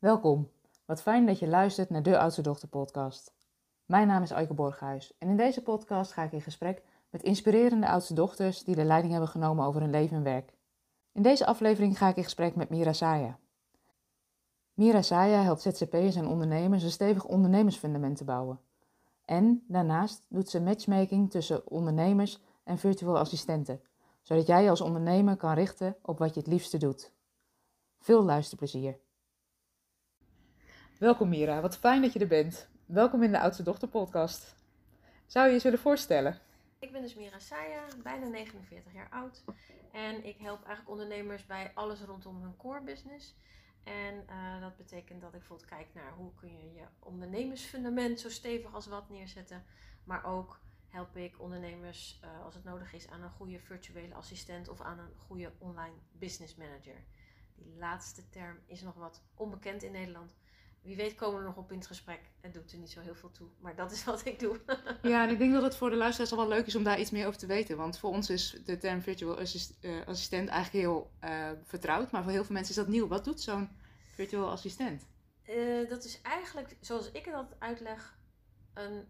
Welkom. Wat fijn dat je luistert naar de Oudste Dochter podcast. Mijn naam is Aike Borghuis en in deze podcast ga ik in gesprek met inspirerende oudste dochters die de leiding hebben genomen over hun leven en werk. In deze aflevering ga ik in gesprek met Mira Saya. Mira Saya helpt ZZP'ers en ondernemers een stevig ondernemersfundament te bouwen. En daarnaast doet ze matchmaking tussen ondernemers en virtuele assistenten, zodat jij als ondernemer kan richten op wat je het liefste doet. Veel luisterplezier. Welkom Mira, wat fijn dat je er bent. Welkom in de Oudste Dochter podcast. Zou je je zullen voorstellen? Ik ben dus Mira Saya, bijna 49 jaar oud. En ik help eigenlijk ondernemers bij alles rondom hun core business. En uh, dat betekent dat ik bijvoorbeeld kijk naar hoe kun je je ondernemersfundament zo stevig als wat neerzetten. Maar ook help ik ondernemers uh, als het nodig is aan een goede virtuele assistent of aan een goede online business manager. Die laatste term is nog wat onbekend in Nederland. Wie weet komen we nog op in het gesprek. Het doet er niet zo heel veel toe, maar dat is wat ik doe. ja, en ik denk dat het voor de luisteraars al wel leuk is om daar iets meer over te weten. Want voor ons is de term virtual assist, uh, assistent eigenlijk heel uh, vertrouwd. Maar voor heel veel mensen is dat nieuw. Wat doet zo'n virtual assistent? Uh, dat is eigenlijk, zoals ik het altijd uitleg, een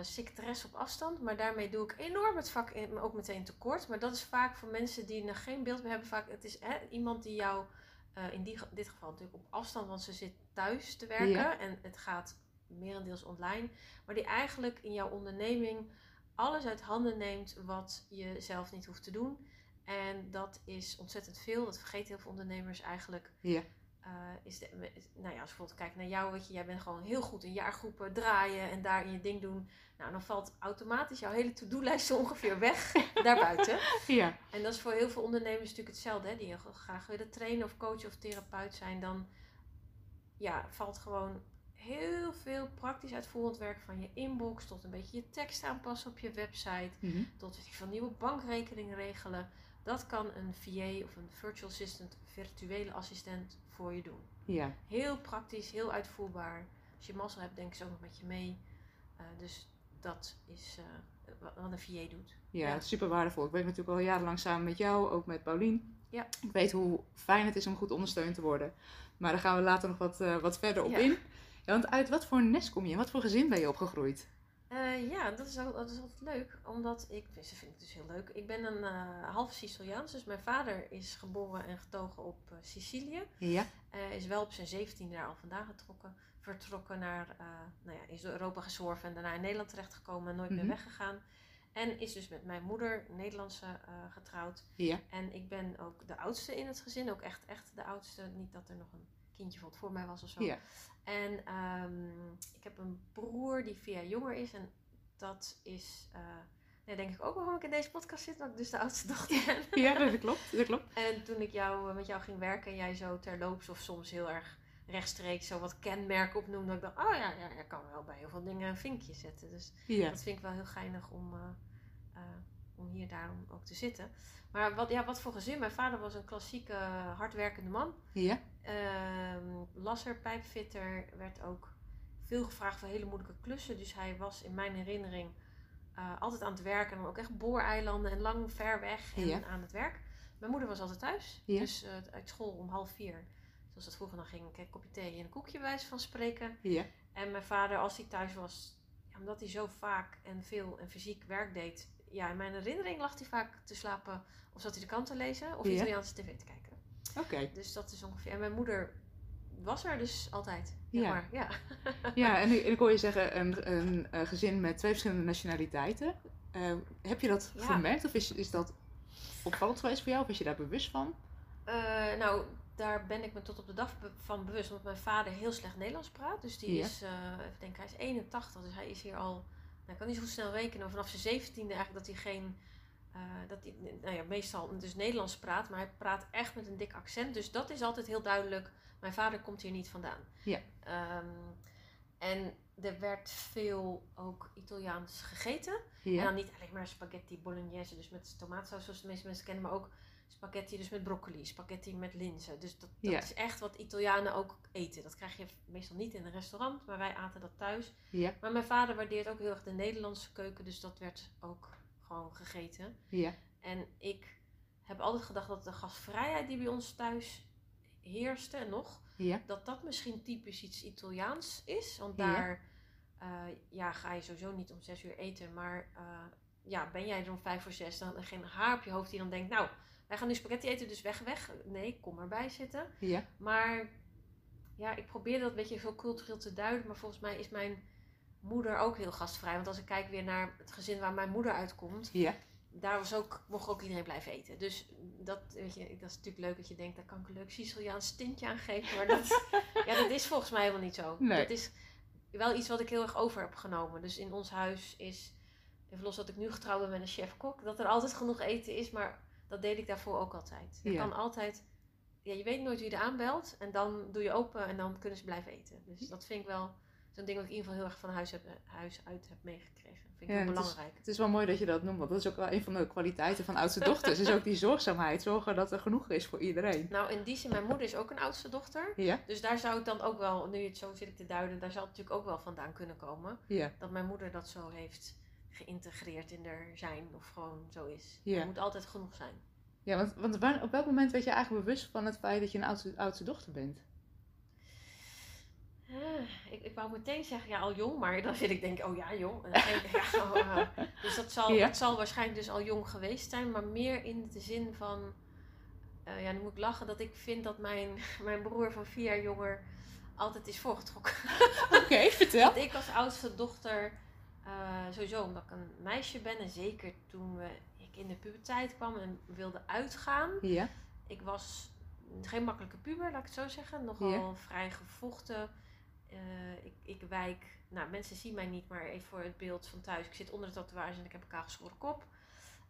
secretaresse op afstand. Maar daarmee doe ik enorm het vak in, ook meteen tekort. Maar dat is vaak voor mensen die nog geen beeld meer hebben. Vaak, het is hè, iemand die jou uh, in die, dit geval natuurlijk op afstand, want ze zit thuis te werken ja. en het gaat merendeels online, maar die eigenlijk in jouw onderneming alles uit handen neemt wat je zelf niet hoeft te doen. En dat is ontzettend veel. Dat vergeet heel veel ondernemers eigenlijk. Ja. Uh, is de, nou ja, als je bijvoorbeeld kijkt naar jou, weet je, jij bent gewoon heel goed in jaargroepen draaien en daar in je ding doen. Nou, dan valt automatisch jouw hele to-do-lijst ongeveer weg daarbuiten. Ja. En dat is voor heel veel ondernemers natuurlijk hetzelfde, hè, die graag willen trainen of coach of therapeut zijn. Dan ja, valt gewoon heel veel praktisch uitvoerend werk van je inbox tot een beetje je tekst aanpassen op je website, Mhm. mm -hmm. tot van nieuwe bankrekening regelen. Dat kan een VA of een virtual assistant, virtuele assistent voor je doen. Ja. Heel praktisch, heel uitvoerbaar. Als je mazzel hebt, denken ze ook nog met je mee. Uh, dus dat is uh, wat een VA doet. Ja, ja. super waardevol. Ik werk natuurlijk al jarenlang samen met jou, ook met Paulien. Ja. Ik weet hoe fijn het is om goed ondersteund te worden. Maar daar gaan we later nog wat, uh, wat verder op ja. in. Ja, want uit wat voor nest kom je? Wat voor gezin ben je opgegroeid? Uh, ja, dat is, dat is altijd leuk. Omdat ik, ze vind ik dus heel leuk. Ik ben een uh, half Siciliaans. Dus mijn vader is geboren en getogen op uh, Sicilië. Ja. is wel op zijn 17 jaar al vandaan getrokken. Vertrokken naar, nou ja, is door Europa gezworven en daarna in Nederland terechtgekomen en nooit Mhm. meer weggegaan. En is dus met mijn moeder, Nederlandse, getrouwd. Ja. En ik ben ook de oudste in het gezin. Ook echt, echt de oudste. Niet dat er nog een kindje van voor mij was of zo. Ja. En um, ik heb een broer die vier jaar jonger is. En dat is, uh, nee, denk ik ook waarom ik in deze podcast zit. Dat ik dus de oudste dochter ben. Ja, dat klopt. Dat klopt. En toen ik jou, met jou ging werken en jij zo terloops of soms heel erg rechtstreeks zo wat kenmerken opnoemde. Dat ik dacht, oh ja, ja, kan wel bij heel veel dingen een vinkje zetten. Dus ja. dat vind ik wel heel geinig om, uh, uh, om hier daarom ook te zitten. Maar wat, ja, wat voor gezin. Mijn vader was een klassieke hardwerkende man. Ja. Uh, lasser, pijpfitter, werd ook veel gevraagd voor hele moeilijke klussen. Dus hij was in mijn herinnering uh, altijd aan het werken. En dan ook echt booreilanden en lang ver weg en ja. aan het werk. Mijn moeder was altijd thuis. Ja. Dus uh, uit school om half vier. Zoals dat vroeger dan ging. Een kopje thee en een koekje bij wijze van spreken. Ja. En mijn vader, als hij thuis was, ja, omdat hij zo vaak en veel en fysiek werk deed. Ja, in mijn herinnering lag hij vaak te slapen. Of zat hij de krant te lezen of Ja. Italiaanse tv te kijken. Oké. Okay. Dus dat is ongeveer. En mijn moeder was er dus altijd. Ja. Maar, ja. ja, en, ik hoor je zeggen een, een, een, gezin met twee verschillende nationaliteiten. Uh, heb je dat Ja. gemerkt of is, is dat opvallend geweest voor jou? Of was je daar bewust van? Uh, nou, daar ben ik me tot op de dag van bewust. Omdat mijn vader heel slecht Nederlands praat. Dus die Ja. is, uh, even denken, hij is 81. Dus hij is hier al, nou, ik kan niet zo goed snel rekenen. Maar vanaf zijn 17e eigenlijk dat hij geen, uh, dat hij, nou ja, meestal dus Nederlands praat. Maar hij praat echt met een dik accent. Dus dat is altijd heel duidelijk. Mijn vader komt hier niet vandaan. Ja. Um, en er werd veel ook Italiaans gegeten. Ja. En dan niet alleen maar spaghetti bolognese, dus met tomaatsaus zoals de meeste mensen kennen, maar ook spaghetti dus met broccoli, spaghetti met linzen. Dus dat, dat Ja. is echt wat Italianen ook eten. Dat krijg je meestal niet in een restaurant, maar wij aten dat thuis. Ja. Maar mijn vader waardeert ook heel erg de Nederlandse keuken, dus dat werd ook gewoon gegeten. Ja. En ik heb altijd gedacht dat de gastvrijheid die bij ons thuis heerste en nog, Ja. dat dat misschien typisch iets Italiaans is. Want Ja. daar eh, ja, ga je sowieso niet om zes uur eten. Maar eh, ja, ben jij er om vijf voor zes, dan geen haar op je hoofd die dan denkt, nou, wij gaan nu spaghetti eten, dus weg, weg. Nee, kom erbij zitten. Ja. Maar ja, ik probeer dat een beetje veel cultureel te duiden. Maar volgens mij is mijn moeder ook heel gastvrij. Want als ik kijk weer naar het gezin waar mijn moeder uitkomt, Ja. daar was ook, mocht ook iedereen blijven eten. Dus dat, weet je, dat is natuurlijk leuk dat je denkt, daar kan ik een leuk Siciliaans tintje aan geven. Maar dat, ja, dat is volgens mij helemaal niet zo. Nee. Dat is wel iets wat ik heel erg over heb genomen. Dus in ons huis is, even los dat ik nu getrouwd ben met een chef-kok, dat er altijd genoeg eten is. Maar dat deed ik daarvoor ook altijd. Je Ja. kan altijd, ja, je weet nooit wie er aanbelt. En dan doe je open en dan kunnen ze blijven eten. Dus dat vind ik wel zo'n ding wat ik in ieder geval heel erg van huis, heb, huis uit heb meegekregen. vind ik Ja, heel het is- belangrijk. Het is wel mooi dat je dat noemt, want dat is ook wel een van de kwaliteiten van oudste dochters. is ook die zorgzaamheid. Zorgen dat er genoeg is voor iedereen. Nou, in die zin, mijn moeder is ook een oudste dochter. Ja. Dus daar zou het dan ook wel, nu je het zo zit ik te duiden, daar zal het natuurlijk ook wel vandaan kunnen komen. Ja. Dat mijn moeder dat zo heeft geïntegreerd in haar zijn of gewoon zo is. Ja. Er moet altijd genoeg zijn. Ja, want, want waar- op welk moment werd je eigenlijk bewust van het feit dat je een oudste, oudste dochter bent? Ah, ik, ik wou meteen zeggen, ja, al jong, maar dan zit ik denk, oh ja, jong. Dan denk ik, ja, oh, ah. dus dat zal, Ja. dat zal waarschijnlijk dus al jong geweest zijn, maar meer in de zin van, eh, ja, nu moet ik lachen dat ik vind dat mijn, mijn broer van vier jaar jonger altijd is voorgetrokken. Oké, vertel. Want ik als oudste dochter, eh, sowieso omdat ik een meisje ben en zeker toen we, ik in de puberteit kwam en wilde uitgaan. Ja. Ik was geen makkelijke puber, laat ik het zo zeggen. Nogal Ja. vrij gevochten. Eh, ik, ik wijk, nou mensen zien mij niet, maar even voor het beeld van thuis. Ik zit onder de tatoeage en ik heb een kaalgeschoren kop.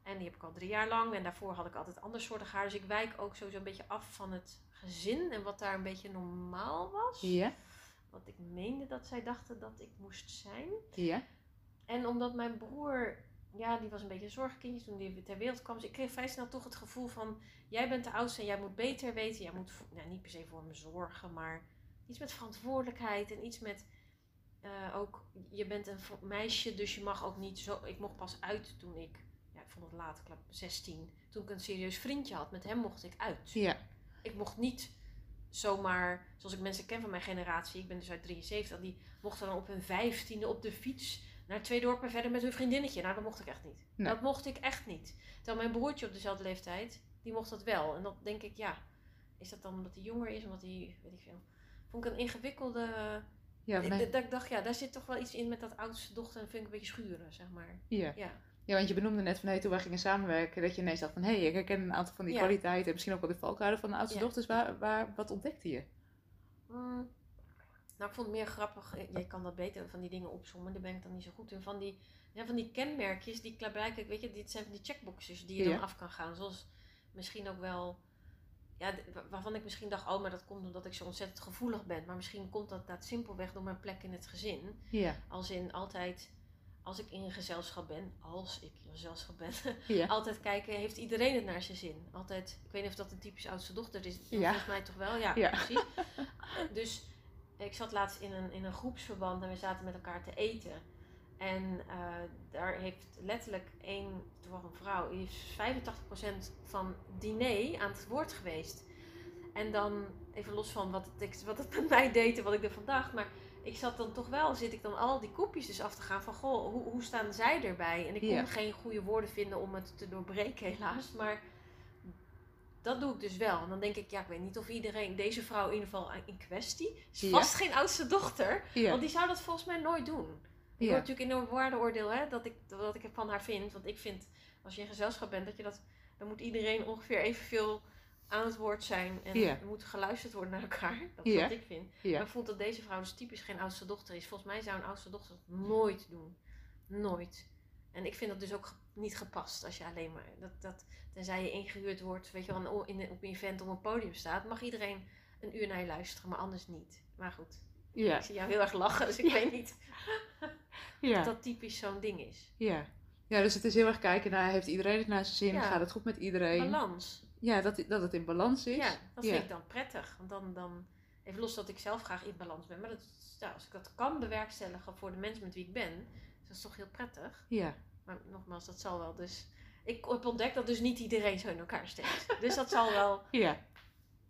En die heb ik al drie jaar lang. En daarvoor had ik altijd ander soorten haar. Dus ik wijk ook sowieso een beetje af van het gezin. En wat daar een beetje normaal was. Ja. Wat ik meende dat zij dachten dat ik moest zijn. Ja. En omdat mijn broer, ja, die was een beetje een zorgkindje toen die ter wereld kwam. Dus ik kreeg vrij snel toch het gevoel van, jij bent de oudste en jij moet beter weten. Jij moet, nou, niet per se voor me zorgen, maar iets met verantwoordelijkheid en iets met eh, ook, je bent een meisje, dus je mag ook niet zo. Ik mocht pas uit toen ik, ja, ik vond het later, ik geloof 16, toen ik een serieus vriendje had. Met hem mocht ik uit. Ja. Ik mocht niet zomaar, zoals ik mensen ken van mijn generatie, ik ben dus uit 73, die mochten dan op hun vijftiende op de fiets naar twee dorpen verder met hun vriendinnetje. Nou, dat mocht ik echt niet. Nee. Dat mocht ik echt niet. Terwijl mijn broertje op dezelfde leeftijd, die mocht dat wel. En dat denk ik, ja, is dat dan omdat hij jonger is, omdat hij, weet ik veel. Vond ik een ingewikkelde. Ja, ik- nee. dat ik dacht, ja, daar zit toch wel iets in met dat oudste dochter. En vind ik een beetje schuren, zeg maar. ja. Ja. Ja, want je benoemde net van hey, toen wij gingen samenwerken, dat je ineens dacht van hé, hey, ik herken een aantal van die Ja. kwaliteiten en misschien ook wel de valkuilen van de oudste Ja. dochters. Waar, waar, wat ontdekte je? Mm. Nou, ik vond het meer grappig. eh, Jij kan dat beter van die dingen opzommen. Daar ben ik dan niet zo goed in. Van die, ja, van die kenmerkjes die klaarblijkelijk, weet je, dit zijn van die checkboxes die je Ja. dan af kan gaan. Zoals misschien ook wel, ja, waarvan ik misschien dacht, oh, maar dat komt omdat ik zo ontzettend gevoelig ben. Maar misschien komt dat, dat simpelweg door mijn plek in het gezin. Ja. Als in altijd, als ik in een gezelschap ben, als ik in een gezelschap ben, Ja. altijd kijken, heeft iedereen het naar zijn zin? Altijd, ik weet niet of dat een typische oudste dochter is. Volgens mij toch wel, ja, Ja. precies. Dus ik zat laatst in een, in een groepsverband en we zaten met elkaar te eten. En eh, daar heeft letterlijk één, toevallig een vrouw, die is 85% van diner aan het woord geweest. En dan, even los van wat het, wat het met mij deed en wat ik ervan dacht, maar ik zat dan toch wel, zit ik dan al die kopjes dus af te gaan van, goh, hoe, hoe staan zij erbij? En ik kon geen goede woorden vinden om het te doorbreken helaas, maar dat doe ik dus wel. En dan denk ik, ja, ik weet niet of iedereen, deze vrouw in ieder geval in kwestie, is Ja. vast geen oudste dochter, Ja. want die zou dat volgens mij nooit doen. Ik Ja. natuurlijk in een waardeoordeel hè, dat ik, wat ik van haar vind. Want ik vind, als je in gezelschap bent, dat je dat, dan moet iedereen ongeveer evenveel aan het woord zijn. En Ja. er moet geluisterd worden naar elkaar. Dat is wat ik vind. Maar ik voel dat deze vrouw dus typisch geen oudste dochter is. Volgens mij zou een oudste dochter dat nooit doen. Nooit. En ik vind dat dus ook niet gepast als je alleen maar, dat, dat, tenzij je ingehuurd wordt, weet je wel, in, op een event op een podium staat, mag iedereen een uur naar je luisteren, maar anders niet. Maar goed, Ja. ik zie jou heel erg lachen, dus ik weet niet Ja. of dat typisch zo'n ding is. Ja. ja, dus het is heel erg kijken naar, heeft iedereen het naar zijn zin? Gaat het goed met iedereen? Balans. Ja, dat, dat het in balans is. Ja, dat vind ik dan prettig. Want dan, dan, even los dat ik zelf graag in balans ben, maar dat, als ik dat kan bewerkstelligen voor de mensen met wie ik ben, dat is toch heel prettig. Ja. Maar nogmaals, dat zal wel. Dus ik heb ontdekt dat dus niet iedereen zo in elkaar steekt. Dus dat zal wel. Ja.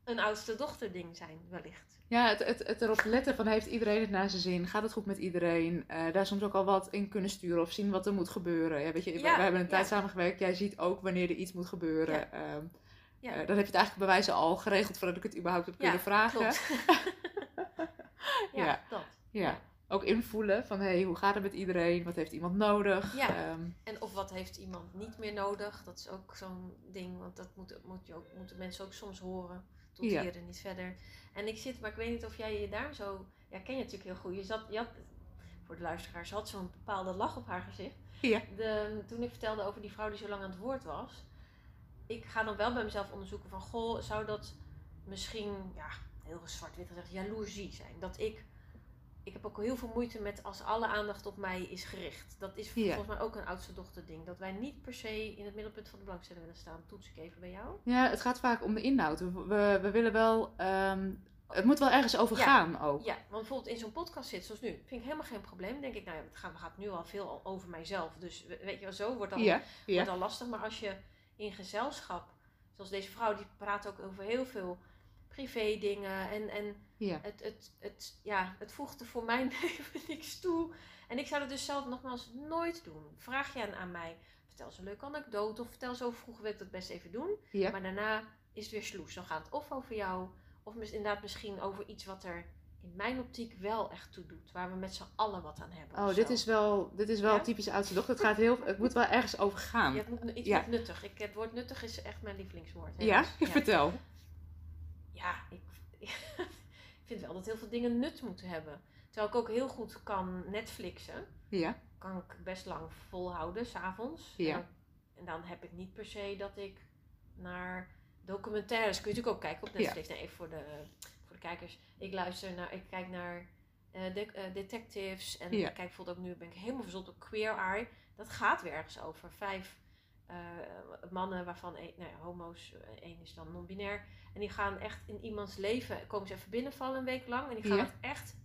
een oudste dochter ding zijn, wellicht. Ja, het, het, het erop letten van heeft iedereen het naar zijn zin? Gaat het goed met iedereen? Eh, daar soms ook al wat in kunnen sturen of zien wat er moet gebeuren. Ja, weet je, we, Ja, we hebben een tijd ja. samengewerkt. Jij ziet ook wanneer er iets moet gebeuren. Ehm, Ja. eh, dan heb je het eigenlijk bij wijze al geregeld voordat ik het überhaupt heb kunnen vragen. Klopt. Ja. dat. Ja. Ook invoelen van hey, hoe gaat het met iedereen? Wat heeft iemand nodig? Ja. Ehm, En of wat heeft iemand niet meer nodig? Dat is ook zo'n ding, want dat moet, moet je ook, moeten mensen ook soms horen. Tot Ja. hier en niet verder. En ik zit, maar ik weet niet of jij je daar zo... Ja, ken je natuurlijk heel goed. Je, zat, je had, voor de luisteraars, had zo'n bepaalde lach op haar gezicht. Ja. De, toen ik vertelde over die vrouw die zo lang aan het woord was. Ik ga dan wel bij mezelf onderzoeken van... Goh, zou dat misschien, ja, heel zwart-wit gezegd, jaloezie zijn? Dat ik... Ik heb ook heel veel moeite met als alle aandacht op mij is gericht. Dat is Ja. volgens mij ook een oudste dochter ding. Dat wij niet per se in het middelpunt van de belangstelling willen staan. Toets ik even bij jou. ja, het gaat vaak om de inhoud. We, we, we willen wel... ehm, het moet wel ergens over Ja. gaan ook. Ja, want bijvoorbeeld in zo'n podcast zitten zoals nu, vind ik helemaal geen probleem. denk ik, nou ja, het gaat, het gaat nu al veel over mijzelf. Dus we- weet je wel, zo wordt al, Ja, wordt al lastig. Maar als je in gezelschap, zoals deze vrouw, die praat ook over heel veel privé dingen. En, en ja. het, het, het, ja, het voegde voor mijn leven niks toe. En ik zou dat dus zelf nogmaals nooit doen. Vraag je aan, aan mij, vertel eens een leuke anekdote. Of vertel zo vroeger wil ik dat best even doen. ja. Maar daarna is het weer sloes. Dan gaat het of over jou, of inderdaad misschien over iets wat er in mijn optiek wel echt toe doet. Waar we met z'n allen wat aan hebben. Oh, dit zo. is wel, dit is wel Ja? typisch oudste dochter. Het, gaat heel, het moet wel ergens over gaan. Ja, het moet iets Ja. nuttig. Ik, het woord nuttig is echt mijn lievelingswoord. hè. Ja? Dus, Vertel. Ja, ik, ik vind wel dat heel veel dingen nut moeten hebben. Terwijl ik ook heel goed kan Netflixen. Ja. Kan ik best lang volhouden, s'avonds. Ja. En, dan- en dan heb ik niet per se dat ik naar documentaires... Kun je natuurlijk ook kijken op Netflix. Nee, even voor de, voor de kijkers. Ik luister naar... Ik kijk naar eh, de- eh, detectives. En Ja. ik kijk bijvoorbeeld ook nu... Ben ik helemaal verzot op Queer Eye. Dat gaat weer ergens over. Vijf eh, mannen waarvan... Een, nou ja, homo's. eh, één is dan non-binair. En die gaan echt in iemands leven, komen ze even binnenvallen een week lang. En die gaan Ja. het echt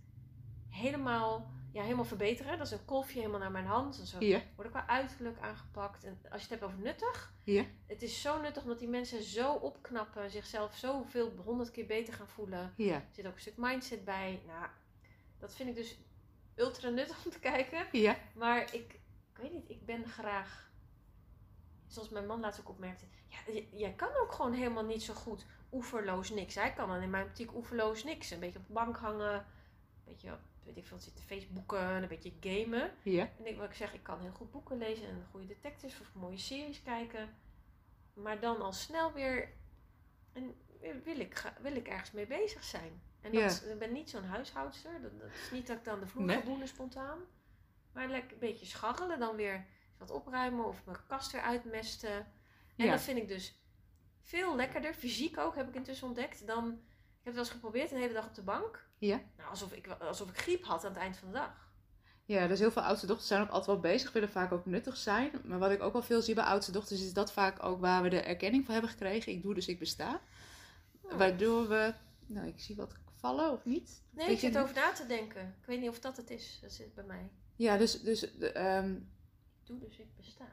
helemaal, ja, helemaal verbeteren. Dat is een kolfje helemaal naar mijn hand. En zo Ja. wordt ook wel uiterlijk aangepakt. En als je het hebt over nuttig. Ja. Het is zo nuttig omdat die mensen zo opknappen. Zichzelf zoveel, honderd keer beter gaan voelen. Ja. Er zit ook een stuk mindset bij. Nou, dat vind ik dus ultra nuttig om te kijken. Ja. Maar ik, ik weet niet, ik ben graag. Zoals mijn man laatst ook opmerkte. Ja, jij kan ook gewoon helemaal niet zo goed oeverloos niks. Hij kan dan in mijn optiek oeverloos niks. Een beetje op de bank hangen. Een beetje, weet ik veel, zitten Facebooken. Een beetje gamen. Ja. En ik, wat ik zeg, ik kan heel goed boeken lezen. En goede detectives of mooie series kijken. Maar dan al snel weer. En wil ik, wil ik ergens mee bezig zijn. En dat, Ja. is- ik ben niet zo'n huishoudster. Dat, dat is niet dat ik dan de vloer Nee. spontaan. Maar lekker een beetje scharrelen. Dan weer wat opruimen of mijn kast weer uitmesten. En Ja. dat vind ik dus veel lekkerder. Fysiek ook, heb ik intussen ontdekt. Dan, ik heb het wel eens geprobeerd, een hele dag op de bank. Ja. Nou, alsof ik, alsof ik griep had aan het eind van de dag. Ja, dus heel veel oudste dochters zijn ook altijd wel bezig, willen vaak ook nuttig zijn. Maar wat ik ook wel veel zie bij oudste dochters is dat vaak ook waar we de erkenning voor hebben gekregen. Ik doe dus ik besta. Oh. Waardoor we, nou ik zie wat vallen of niet. Nee, ik zit niet? over na te denken. Ik weet niet of dat het is. Dat zit bij mij. Ja, dus, dus, de, ehm, doe dus, ik besta.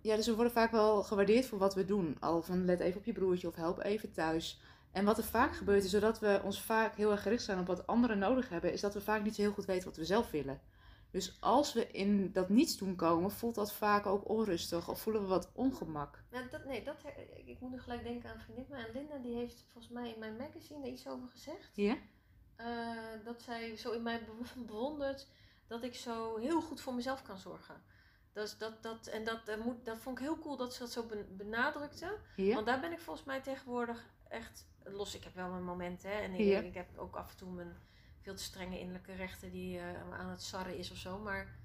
ja, dus we worden vaak wel gewaardeerd voor wat we doen. Al van let even op je broertje of help even thuis. En wat er vaak gebeurt is, zodat we ons vaak heel erg gericht zijn op wat anderen nodig hebben, is dat we vaak niet zo heel goed weten wat we zelf willen. Dus als we in dat niets doen komen, voelt dat vaak ook onrustig of voelen we wat ongemak. Nou, dat, nee, dat, ik moet nu gelijk denken aan een vriendin. En Linda die heeft volgens mij in mijn magazine iets over gezegd. Ja? Eh, dat zij zo in mij be- bewondert dat ik zo heel goed voor mezelf kan zorgen. Dus dat, dat, en dat, dat, moet, dat vond ik heel cool dat ze dat zo ben- benadrukte. Ja? Want daar ben ik volgens mij tegenwoordig echt los. Ik heb wel mijn momenten hè, en ik, Ja. ik heb ook af en toe mijn veel te strenge innerlijke rechten die eh, aan het sarren is of zo. Maar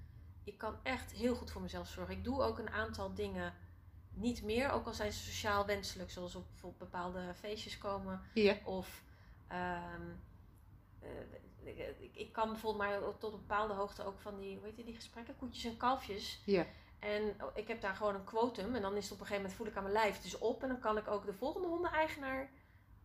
ik kan echt heel goed voor mezelf zorgen. Ik doe ook een aantal dingen niet meer, ook al zijn ze sociaal wenselijk, zoals op bijvoorbeeld bepaalde feestjes komen. Ja. Of ehm, eh, ik, ik- kan bijvoorbeeld maar tot een bepaalde hoogte ook van die, hoe heet die, die gesprekken, koetjes en kalfjes. Ja. En ik heb daar gewoon een quotum en dan is het op een gegeven moment voel ik aan mijn lijf het is op en dan kan ik ook de volgende hondeneigenaar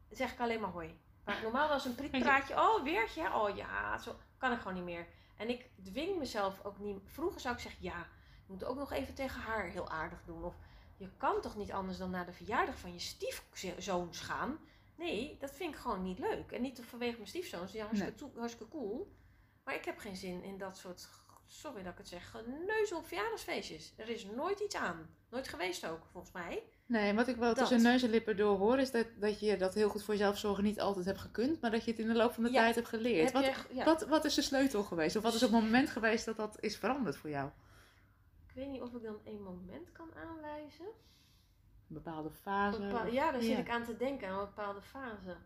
zeg ik alleen maar hoi. Waar ik normaal was een prietpraatje, oh weertje, oh ja, zo kan ik gewoon niet meer. En ik dwing mezelf ook niet. Vroeger zou ik zeggen ja, je moet ook nog even tegen haar heel aardig doen of je kan toch niet anders dan naar de verjaardag van je stiefzoons gaan. Nee, dat vind ik gewoon niet leuk. En niet vanwege mijn stiefzoons, ja, hartstikke, toe- hartstikke cool. Maar ik heb geen zin in dat soort, sorry dat ik het zeg, geneuzel op verjaardagsfeestjes. Er is nooit iets aan. Nooit geweest ook, volgens mij. Nee, wat ik wel Dat. tussen neus en lippen door hoor, is dat, dat je dat heel goed voor jezelf zorgen niet altijd hebt gekund, maar dat je het in de loop van de Ja. tijd hebt geleerd. Heb Wat, je- ja. wat, wat is de sleutel geweest? Of wat is het moment geweest dat dat is veranderd voor jou? Ik weet niet of ik dan één moment kan aanwijzen. Bepaalde fase? Bepaal- ja, daar zit ik aan te denken, aan een bepaalde fase.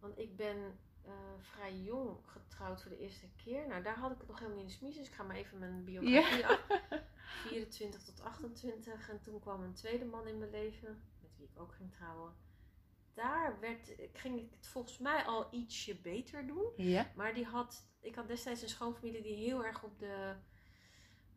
Want ik ben eh, vrij jong getrouwd voor de eerste keer. Nou, daar had ik het nog helemaal niet in de smies, dus ik ga maar even mijn biografie af. 24 tot 28 en toen kwam een tweede man in mijn leven, met wie ik ook ging trouwen. Daar werd, ging ik het volgens mij al ietsje beter doen. Ja? Maar die had, ik had destijds een schoonfamilie die heel erg op de,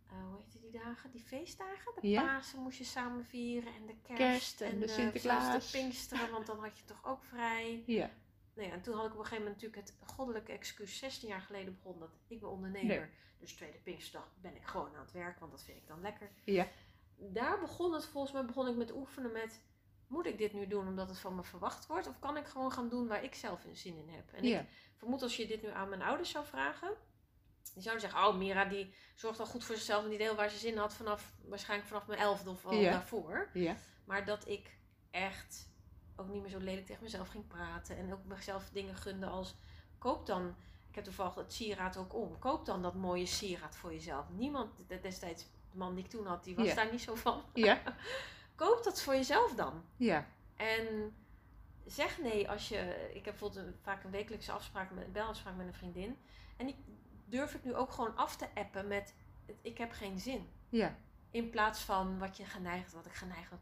eh, hoe heet die dagen? Die feestdagen? De Ja. Pasen moest je samen vieren en de kerst, Kerst en de Sinterklaas. de Pinksteren, want dan had je toch ook vrij. Ja. Nou ja, en toen had ik op een gegeven moment natuurlijk het goddelijke excuus 16 jaar geleden begonnen dat ik ben ondernemer. Nee. Dus tweede Pinksterdag ben ik gewoon aan het werk, want dat vind ik dan lekker. Ja. Daar begon het volgens mij, begon ik met oefenen met, moet ik dit nu doen omdat het van me verwacht wordt? Of kan ik gewoon gaan doen waar ik zelf een zin in heb? En ja. ik vermoed als je dit nu aan mijn ouders zou vragen, die zouden zeggen, oh Mira die zorgt al goed voor zichzelf en die deel waar ze zin in had vanaf, waarschijnlijk vanaf mijn elfde of al Ja. daarvoor. Ja. Maar dat ik echt ook niet meer zo lelijk tegen mezelf ging praten. En ook mezelf dingen gunde als, koop dan, ik heb toevallig het sieraad ook om. Koop dan dat mooie sieraad voor jezelf. Niemand, de- destijds, de man die ik toen had, die was Ja. daar niet zo van. Ja. Koop dat voor jezelf dan. Ja. En zeg nee als je. Ik heb bijvoorbeeld een- vaak een wekelijkse afspraak, met, een belafspraak met een vriendin. En die durf ik nu ook gewoon af te appen met: ik heb geen zin. Ja. In plaats van wat je geneigd, wat ik geneigd was.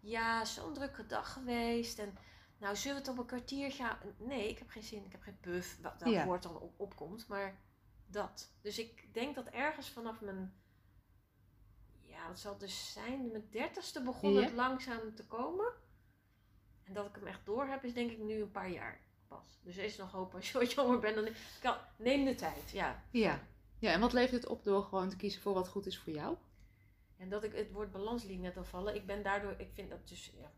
Ja, zo'n drukke dag geweest. En nou, zullen we het op een kwartiertje. Nee, ik heb geen zin. Ik heb geen puff. Wat dat Ja. woord dan op, opkomt. Maar dat. Dus ik denk dat ergens vanaf mijn. Ja, wat zal dus zijn? Mijn dertigste begon Ja. het langzaam te komen. En dat ik hem echt door heb, is denk ik nu een paar jaar pas. Dus er is nog hoop als je wat jonger bent. Dan kan, neem de tijd, ja. Ja. Ja, en wat levert het op door gewoon te kiezen voor wat goed is voor jou? En dat ik het woord balans liet net al vallen. Ik ben daardoor, ik vind dat dus, ja,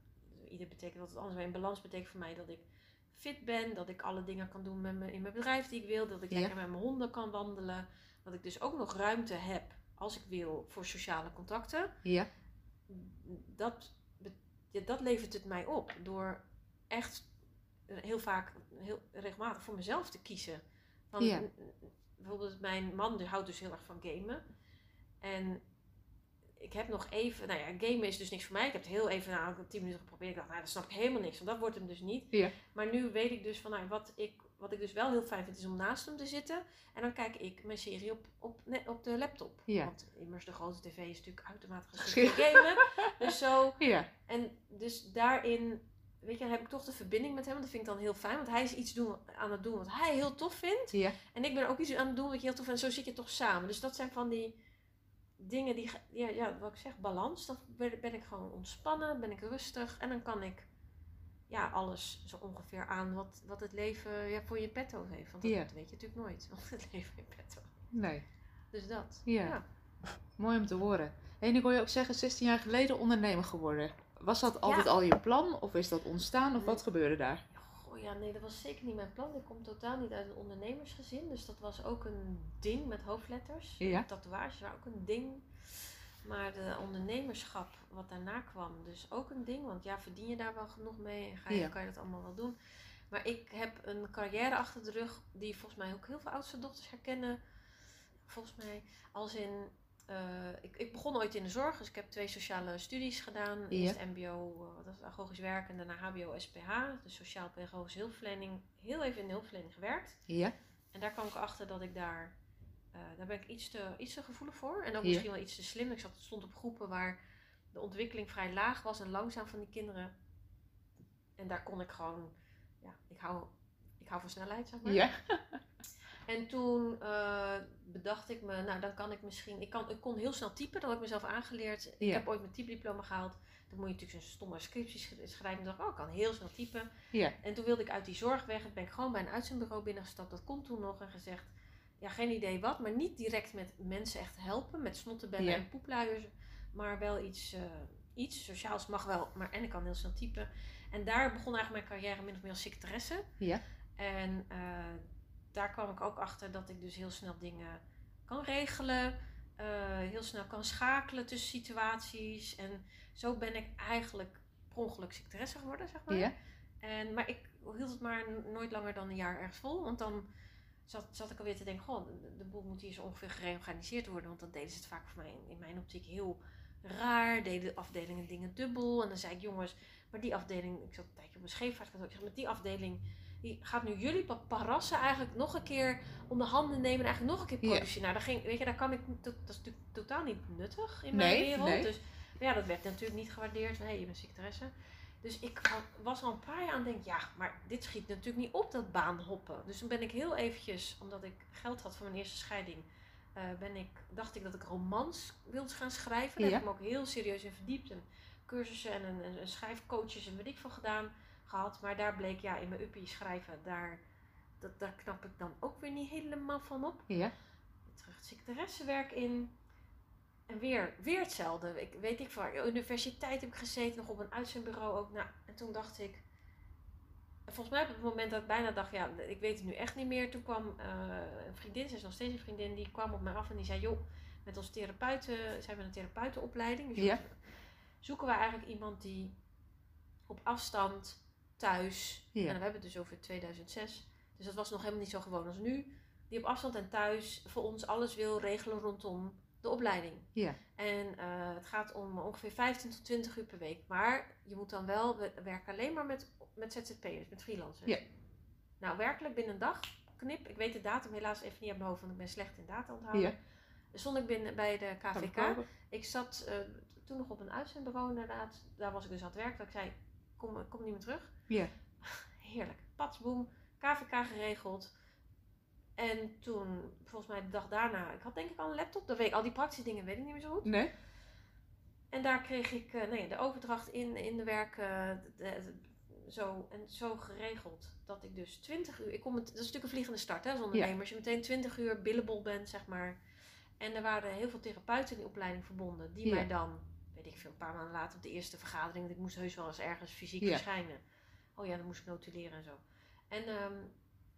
ieder betekent dat het anders. Maar in balans betekent voor mij dat ik fit ben. Dat ik alle dingen kan doen met me, in mijn bedrijf die ik wil. Dat ik Ja. lekker met mijn honden kan wandelen. Dat ik dus ook nog ruimte heb, als ik wil, voor sociale contacten. Ja. Dat, ja, dat levert het mij op. Door echt heel vaak, heel regelmatig voor mezelf te kiezen. N- Bijvoorbeeld mijn man die houdt dus heel erg van gamen. En ik heb nog even, nou ja, gamen is dus niks voor mij. Ik heb het heel even, nou, tien minuten geprobeerd. Ik dacht, nou, dat snap ik helemaal niks, want dat wordt hem dus niet. Maar nu weet ik dus van, nou, wat ik, wat ik dus wel heel fijn vind, is om naast hem te zitten. En dan kijk ik mijn serie op, op, op de laptop. Want immers de grote tv is natuurlijk uitermate geschikt voor gamen. Dus zo, Ja. en dus daarin, weet je, dan heb ik toch de verbinding met hem. Dat vind ik dan heel fijn, want hij is iets doen, aan het doen wat hij heel tof vindt. Ja. En ik ben ook iets aan het doen wat je heel tof vindt. En zo zit je toch samen. Dus dat zijn van die dingen die, ja, ja wat ik zeg, balans. Dan ben, ik gewoon ontspannen, ben ik rustig. En dan kan ik ja, alles zo ongeveer aan wat, wat het leven ja, voor je petto heeft. Want dat Ja. weet je natuurlijk nooit, wat het leven in petto Nee. Dus dat. Ja. Mooi om te horen. En ik hoor je ook zeggen, 16 jaar geleden ondernemer geworden. Was dat altijd Ja. al je plan? Of is dat ontstaan? Of wat gebeurde daar? Goh, ja, nee, dat was zeker niet mijn plan. Ik kom totaal niet uit een ondernemersgezin. Dus dat was ook een ding met hoofdletters. Ja. Tatoeages waren ook een ding. Maar de ondernemerschap wat daarna kwam, dus ook een ding. Want ja, verdien je daar wel genoeg mee en ga je, Ja. kan je dat allemaal wel doen. Maar ik heb een carrière achter de rug die volgens mij ook heel veel oudste dochters herkennen. Volgens mij als in... eh, ik, ik begon ooit in de zorg, dus ik heb twee sociale studies gedaan. Ja. Eerst MBO, eh, wat was het, agogisch werk en daarna HBO SPH, dus sociaal-pedagogische hulpverlening. Heel even in de hulpverlening gewerkt. Ja. En daar kwam ik achter dat ik daar, eh, daar ben ik iets te, iets te gevoelig voor. En ook Ja. misschien wel iets te slim. Ik zat, stond op groepen waar de ontwikkeling vrij laag was en langzaam van die kinderen. En daar kon ik gewoon, ja, ik hou, ik hou van snelheid, zeg maar. Ja. En toen eh, bedacht ik me, nou dan kan ik misschien, ik, kan, ik kon heel snel typen, dat heb ik mezelf aangeleerd. Ik heb ooit mijn typediploma gehaald. Dan moet je natuurlijk zo'n stomme scriptie sch- schrijven. En dacht ik, oh, ik kan heel snel typen. Ja. En toen wilde ik uit die zorg weg. En ben ik gewoon bij een uitzendbureau binnengestapt. Dat kon toen nog. En gezegd, ja, geen idee wat. Maar niet direct met mensen echt helpen. Met snottenbellen Ja. en poepluiers. Maar wel iets, eh, iets. Sociaals mag wel, maar en ik kan heel snel typen. En daar begon eigenlijk mijn carrière min of meer als secretaresse. Ja. En eh, daar kwam ik ook achter dat ik dus heel snel dingen kan regelen. eh, heel snel kan schakelen tussen situaties. En zo ben ik eigenlijk per ongeluk secretaresse geworden, zeg maar. Ja. En, maar ik hield het maar nooit langer dan een jaar ergens vol. Want dan zat, zat ik alweer te denken, goh, de, de boel moet hier zo ongeveer gereorganiseerd worden. Want dan deden ze het vaak voor mij in, in mijn optiek heel raar. Deden de afdelingen dingen dubbel. En dan zei ik, jongens, maar die afdeling, ik zat een tijdje op een scheepvaartkantoor. Ik zeg, met die afdeling, die gaat nu jullie pa- parassen eigenlijk nog een keer onder handen nemen en eigenlijk nog een keer Ja. produceren. Nou, daar ging, weet je, daar kan ik, dat is natuurlijk totaal niet nuttig in Nee, mijn wereld. nee. Dus maar ja, dat werd natuurlijk niet gewaardeerd. Hé, hey, je bent secretaresse. Dus ik was al een paar jaar aan het denken, ja, maar dit schiet natuurlijk niet op, dat baanhoppen. Dus toen ben ik heel eventjes, omdat ik geld had voor mijn eerste scheiding, eh, ben ik, dacht ik dat ik romans wilde gaan schrijven. Daar Ja. heb ik me ook heel serieus in verdiept. En cursussen en een, een, een schrijfcoaches en weet ik veel gedaan gehad. Maar daar bleek, ja, in mijn uppie schrijven, daar, dat, daar knap ik dan ook weer niet helemaal van op Ja. terug het secretaressenwerk in. En weer, weer hetzelfde. Ik weet ik van universiteit heb ik gezeten, nog op een uitzendbureau ook. Nou, en toen dacht ik. en Volgens mij op het moment dat ik bijna dacht, ja, ik weet het nu echt niet meer. Toen kwam eh, een vriendin, ze is nog steeds een vriendin, die kwam op mij af en die zei: Joh, met ons therapeuten, zij hebben een therapeutenopleiding. Dus Ja. zoeken we eigenlijk iemand die op afstand, thuis, Ja. en we hebben het dus over 2006, dus dat was nog helemaal niet zo gewoon als nu die op afstand en thuis voor ons alles wil regelen rondom de opleiding. Ja. En eh, het gaat om ongeveer 15 tot 20 uur per week. Maar je moet dan wel we- werken alleen maar met, met ZZP'ers, met freelancers. Ja. Nou, werkelijk binnen een dag, knip. Ik weet de datum helaas even niet uit mijn hoofd, want ik ben slecht in data onthouden. Ja. Stond ik binnen bij de KVK. Ik zat eh, toen nog op een uitzendbureau inderdaad. Daar was ik dus aan het werk. Dat ik zei, kom, kom niet meer terug. Ja. Heerlijk. Patsboom. KVK geregeld. En toen, volgens mij de dag daarna, ik had denk ik al een laptop. Dat weet ik, al die praktische dingen weet ik niet meer zo goed. Nee? En daar kreeg ik eh, nee, de overdracht in, in de werk eh, de- de- zo, en zo geregeld. Dat ik dus 20 uur, ik kom het, dat is natuurlijk een vliegende start hè, als ondernemer. Als je meteen 20 uur billable bent, zeg maar. En er waren heel veel therapeuten in die opleiding verbonden. Die Ja. mij dan, ik veel, een paar maanden later op de eerste vergadering. Ik moest heus wel eens ergens fysiek Ja. verschijnen. Oh ja, dan moest ik notuleren en zo. En, ehm,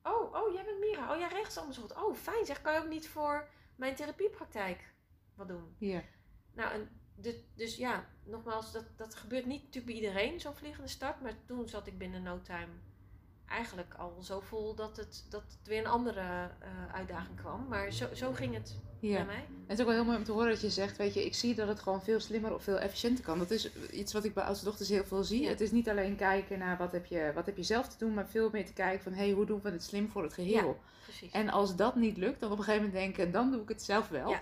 oh, oh, jij bent Mira. Oh, zo goed. Oh, fijn zeg. Kan je ook niet voor mijn therapiepraktijk wat doen? Ja. Nou, en de, dus ja, nogmaals, dat, dat gebeurt niet natuurlijk bij iedereen, zo'n vliegende start. Maar toen zat ik binnen no time eigenlijk al zo vol dat het, dat het weer een andere eh, uitdaging kwam. Maar zo, zo ging het Ja. bij mij. En het is ook wel heel mooi om te horen dat je zegt, weet je, ik zie dat het gewoon veel slimmer of veel efficiënter kan. Dat is iets wat ik bij oudste dochters heel veel zie. Ja. Het is niet alleen kijken naar wat heb, je, wat heb je zelf te doen, maar veel meer te kijken van, hé, hey, hoe doen we het slim voor het geheel? Precies. En als dat niet lukt, dan op een gegeven moment denken, dan doe ik het zelf wel. Ja.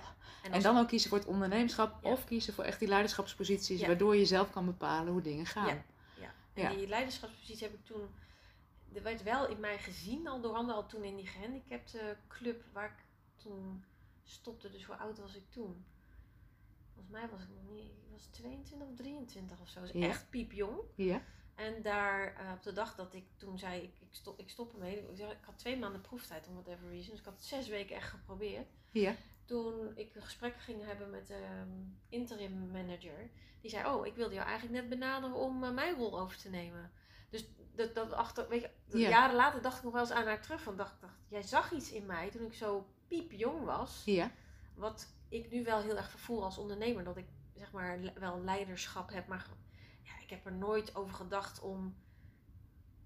En, dan ook kiezen voor het ondernemerschap Ja. of kiezen voor echt die leiderschapsposities, Ja. waardoor je zelf kan bepalen hoe dingen gaan. Ja. Ja. En Ja. die leiderschapspositie heb ik toen. Er werd wel in mij gezien, al door anderen al toen in die gehandicapte club waar ik toen stopte. Dus hoe oud was ik toen? Volgens mij was ik nog niet. Ik was 22 of 23 of zo. Dus Ja. echt piepjong. Ja. En daar eh, op de dag dat ik toen zei, ik, ik, stop, ik stop ermee. Ik, ik had twee maanden proeftijd om whatever reason. Dus ik had zes weken echt geprobeerd. Ja. Toen ik een gesprek ging hebben met de ehm, interim manager. Die zei, oh, ik wilde jou eigenlijk net benaderen om eh, mijn rol over te nemen. Dus dat, dat achter, weet je, Ja. jaren later dacht ik nog wel eens aan haar terug. Van dacht, dacht, jij zag iets in mij toen ik zo piepjong was. Ja. Wat ik nu wel heel erg vervoer als ondernemer. Dat ik zeg maar wel leiderschap heb. Maar ja, ik heb er nooit over gedacht om,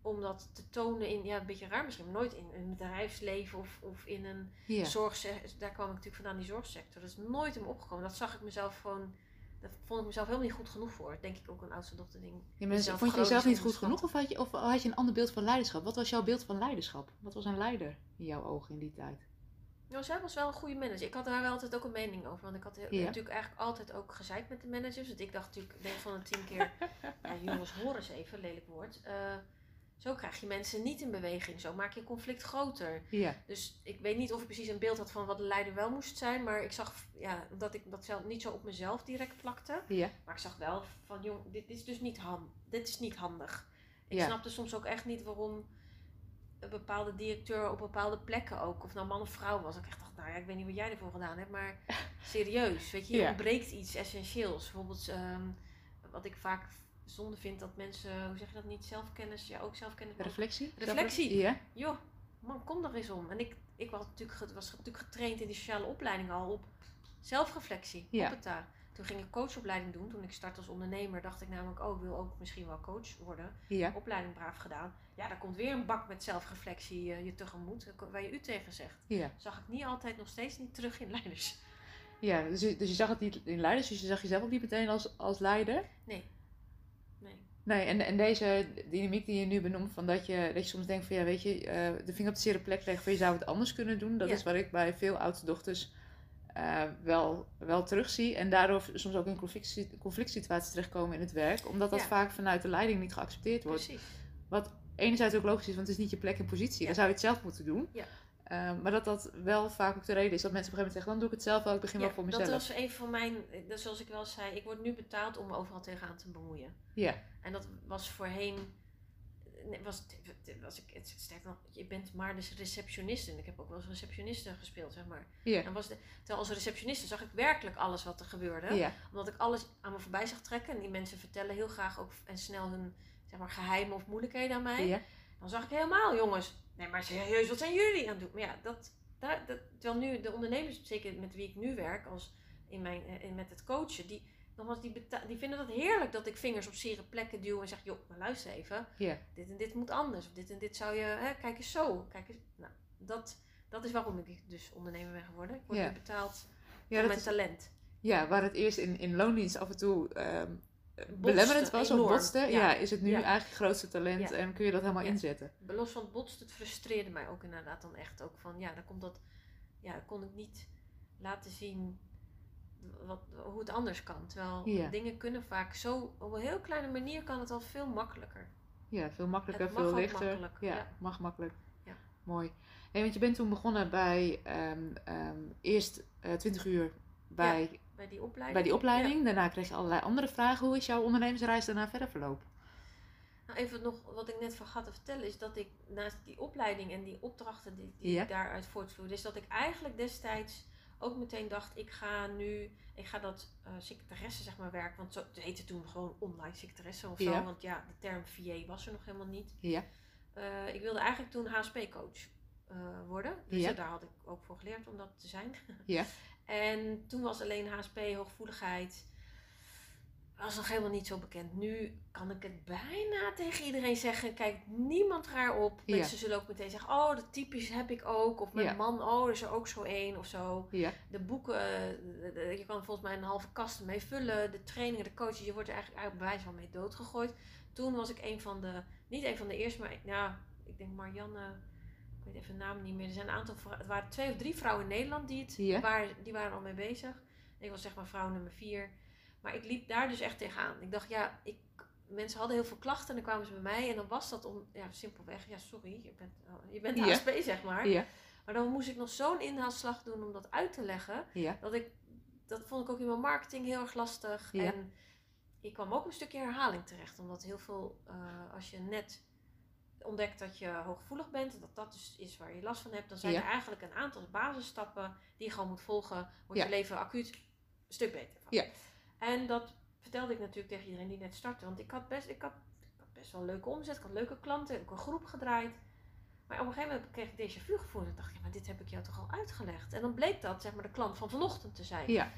om dat te tonen in, ja een beetje raar misschien. Maar nooit in een bedrijfsleven of, of in een Ja. zorgsector. Daar kwam ik natuurlijk vandaan, die zorgsector. Dat is nooit in me opgekomen. Dat zag ik mezelf gewoon... Daar vond ik mezelf helemaal niet goed genoeg voor. Denk ik ook een oudste dochter ding. Ja, maar Jezelf vond je jezelf niet goed genoeg of had, je, of had je een ander beeld van leiderschap? Wat was jouw beeld van leiderschap? Wat was een leider in jouw ogen in die tijd? Nou, zij was wel een goede manager. Ik had daar wel altijd ook een mening over. Want ik had Ja. natuurlijk eigenlijk altijd ook gezeik met de managers. Want ik dacht natuurlijk, ik denk van de tien keer... ja, jongens, hoor eens even, lelijk woord. Eh, zo krijg je mensen niet in beweging. Zo maak je conflict groter. Ja. Dus ik weet niet of ik precies een beeld had van wat de leider wel moest zijn. Maar ik zag ja, dat ik dat zelf niet zo op mezelf direct plakte. Ja. Maar ik zag wel van, jong, dit is dus niet, han dit is niet handig. Ik Ja. snapte soms ook echt niet waarom een bepaalde directeur op bepaalde plekken ook, of nou man of vrouw was. Ik echt dacht, nou ja, ik weet niet wat jij ervoor gedaan hebt, maar serieus, weet je, je Ja. ontbreekt iets essentieels. Bijvoorbeeld, ehm, wat ik vaak zonde vind dat mensen, hoe zeg je dat niet, zelfkennis, ja ook zelfkennis. Reflectie? Reflectie. Ja. Joh, man, kom er eens om. En ik, ik was, natuurlijk, was natuurlijk getraind in die sociale opleiding al op zelfreflectie. Ja. Op het daar. Toen ging ik coachopleiding doen. Toen ik startte als ondernemer, dacht ik namelijk ook, ik wil ook misschien wel coach worden. Ja. Opleiding braaf gedaan. Ja, daar komt weer een bak met zelfreflectie eh, je tegemoet, eh, waar je u tegen zegt. Ja. Zag ik niet altijd, nog steeds niet terug in leiders. ja dus, je, dus je zag het niet in leiders, dus je zag jezelf ook niet meteen als, als leider. Nee. Nee. En, en deze dynamiek die je nu benoemt, van dat je, dat je soms denkt van ja, weet je, eh, de vinger op de zere plek leggen van je zou het anders kunnen doen. Dat Ja. is wat ik bij veel oudste dochters eh, wel, wel terugzie. En daardoor soms ook in conflict, conflict situaties terechtkomen in het werk. Omdat dat Ja. vaak vanuit de leiding niet geaccepteerd wordt. Precies. Wat enerzijds ook logisch is, want het is niet je plek en positie. Ja. Dan zou je het zelf moeten doen. Ja. Eh, maar dat dat wel vaak ook de reden is dat mensen op een gegeven moment zeggen, dan doe ik het zelf wel, ik begin Ja, wel voor dat mezelf. was een van mijn, dat zoals ik wel zei, ik word nu betaald om me overal tegenaan te bemoeien. Ja, En dat was voorheen, was, was ik, het sterk nog, je bent maar dus receptioniste. En ik heb ook wel als receptioniste gespeeld, zeg maar. ja, En was de, terwijl als receptioniste zag ik werkelijk alles wat er gebeurde. ja, Omdat ik alles aan me voorbij zag trekken. En die mensen vertellen heel graag ook en snel hun zeg maar, geheimen of moeilijkheden aan mij. ja, Dan zag ik helemaal, jongens, nee maar serieus, wat zijn jullie aan het doen? Maar ja, dat, daar, dat, terwijl nu de ondernemers, zeker met wie ik nu werk, als in mijn, eh, in, met het coachen, die, nogmaals, die, beta- die vinden dat heerlijk dat ik vingers op zere plekken duw en zeg, joh, maar luister even, ja. dit en dit moet anders. Of dit en dit zou je, hè, kijk eens zo. Kijk eens, nou, dat, dat is waarom ik dus ondernemer ben geworden. Ik word betaald Ja, voor mijn is, talent. ja, waar het eerst in, in loondienst af en toe ehm, belemmerend was of enorm. botste, ja. Ja. is het nu Ja. eigenlijk je grootste talent Ja. en kun je dat helemaal inzetten. Los van het botst, het frustreerde mij ook inderdaad dan echt ook van, ja, dan komt dat, ja, dan kon ik niet laten zien wat, hoe het anders kan. Terwijl dingen kunnen vaak zo, op een heel kleine manier kan het al veel makkelijker. Ja, veel makkelijker, Het veel lichter. makkelijk, ja, mag makkelijk. Ja. Mooi. Want je bent toen begonnen bij ehm, ehm, eerst eh 20 uur bij, Bij die opleiding. bij die opleiding. Daarna kreeg je allerlei andere vragen. Hoe is jouw ondernemersreis daarna verder verlopen? Nou, even nog wat ik net vergat te vertellen is dat ik naast die opleiding en die opdrachten die, die Ja. ik daaruit voortvloeide, is dat ik eigenlijk destijds ook meteen dacht, ik ga nu, ik ga dat eh secretaresse zeg maar werk, want zo het heette toen gewoon online secretaresse of zo, Ja. want ja, de term VA was er nog helemaal niet. Ja. Eh, ik wilde eigenlijk toen HSP-coach eh, worden, dus Ja. daar had ik ook voor geleerd om dat te zijn. Ja. En toen was alleen HSP, hooggevoeligheid, was nog helemaal niet zo bekend. Nu kan ik het bijna tegen iedereen zeggen. Kijkt niemand raar op. Ja. Mensen zullen ook meteen zeggen: Oh, dat typisch heb ik ook. Of mijn Ja. man, oh, is er ook zo één of zo. Ja. De boeken, eh, je kan volgens mij een halve kast mee vullen. De trainingen, de coaches, je wordt er eigenlijk, eigenlijk bij wijze van mee doodgegooid. Toen was ik een van de, niet een van de eerste, maar ja, ik denk Marianne, ik weet even de naam niet meer. Er zijn een aantal, het waren twee of drie vrouwen in Nederland die, het, waren, die waren al mee bezig. Ik was zeg maar vrouw nummer vier. Maar ik liep daar dus echt tegenaan. Ik dacht, ja, ik, mensen hadden heel veel klachten en dan kwamen ze bij mij. En dan was dat om, ja, simpelweg, ja, sorry, je bent, je bent Ja. HSP, zeg maar. Maar dan moest ik nog zo'n inhaalslag doen om dat uit te leggen. Dat ik, dat vond ik ook in mijn marketing heel erg lastig. En ik kwam ook een stukje herhaling terecht. Omdat heel veel, eh, als je net ontdekt dat je hooggevoelig bent, dat dat dus is waar je last van hebt, dan zijn Ja. er eigenlijk een aantal basisstappen die je gewoon moet volgen. Wordt Ja. je leven acuut een stuk beter van. Ja. En dat vertelde ik natuurlijk tegen iedereen die net startte. Want ik had best, ik had, ik had best wel een leuke omzet, ik had leuke klanten, ik heb ook een groep gedraaid. Maar op een gegeven moment kreeg ik deze vu gevoel. En ik dacht, ja, maar dit heb ik jou toch al uitgelegd. En dan bleek dat zeg maar de klant van vanochtend te zijn. Ja.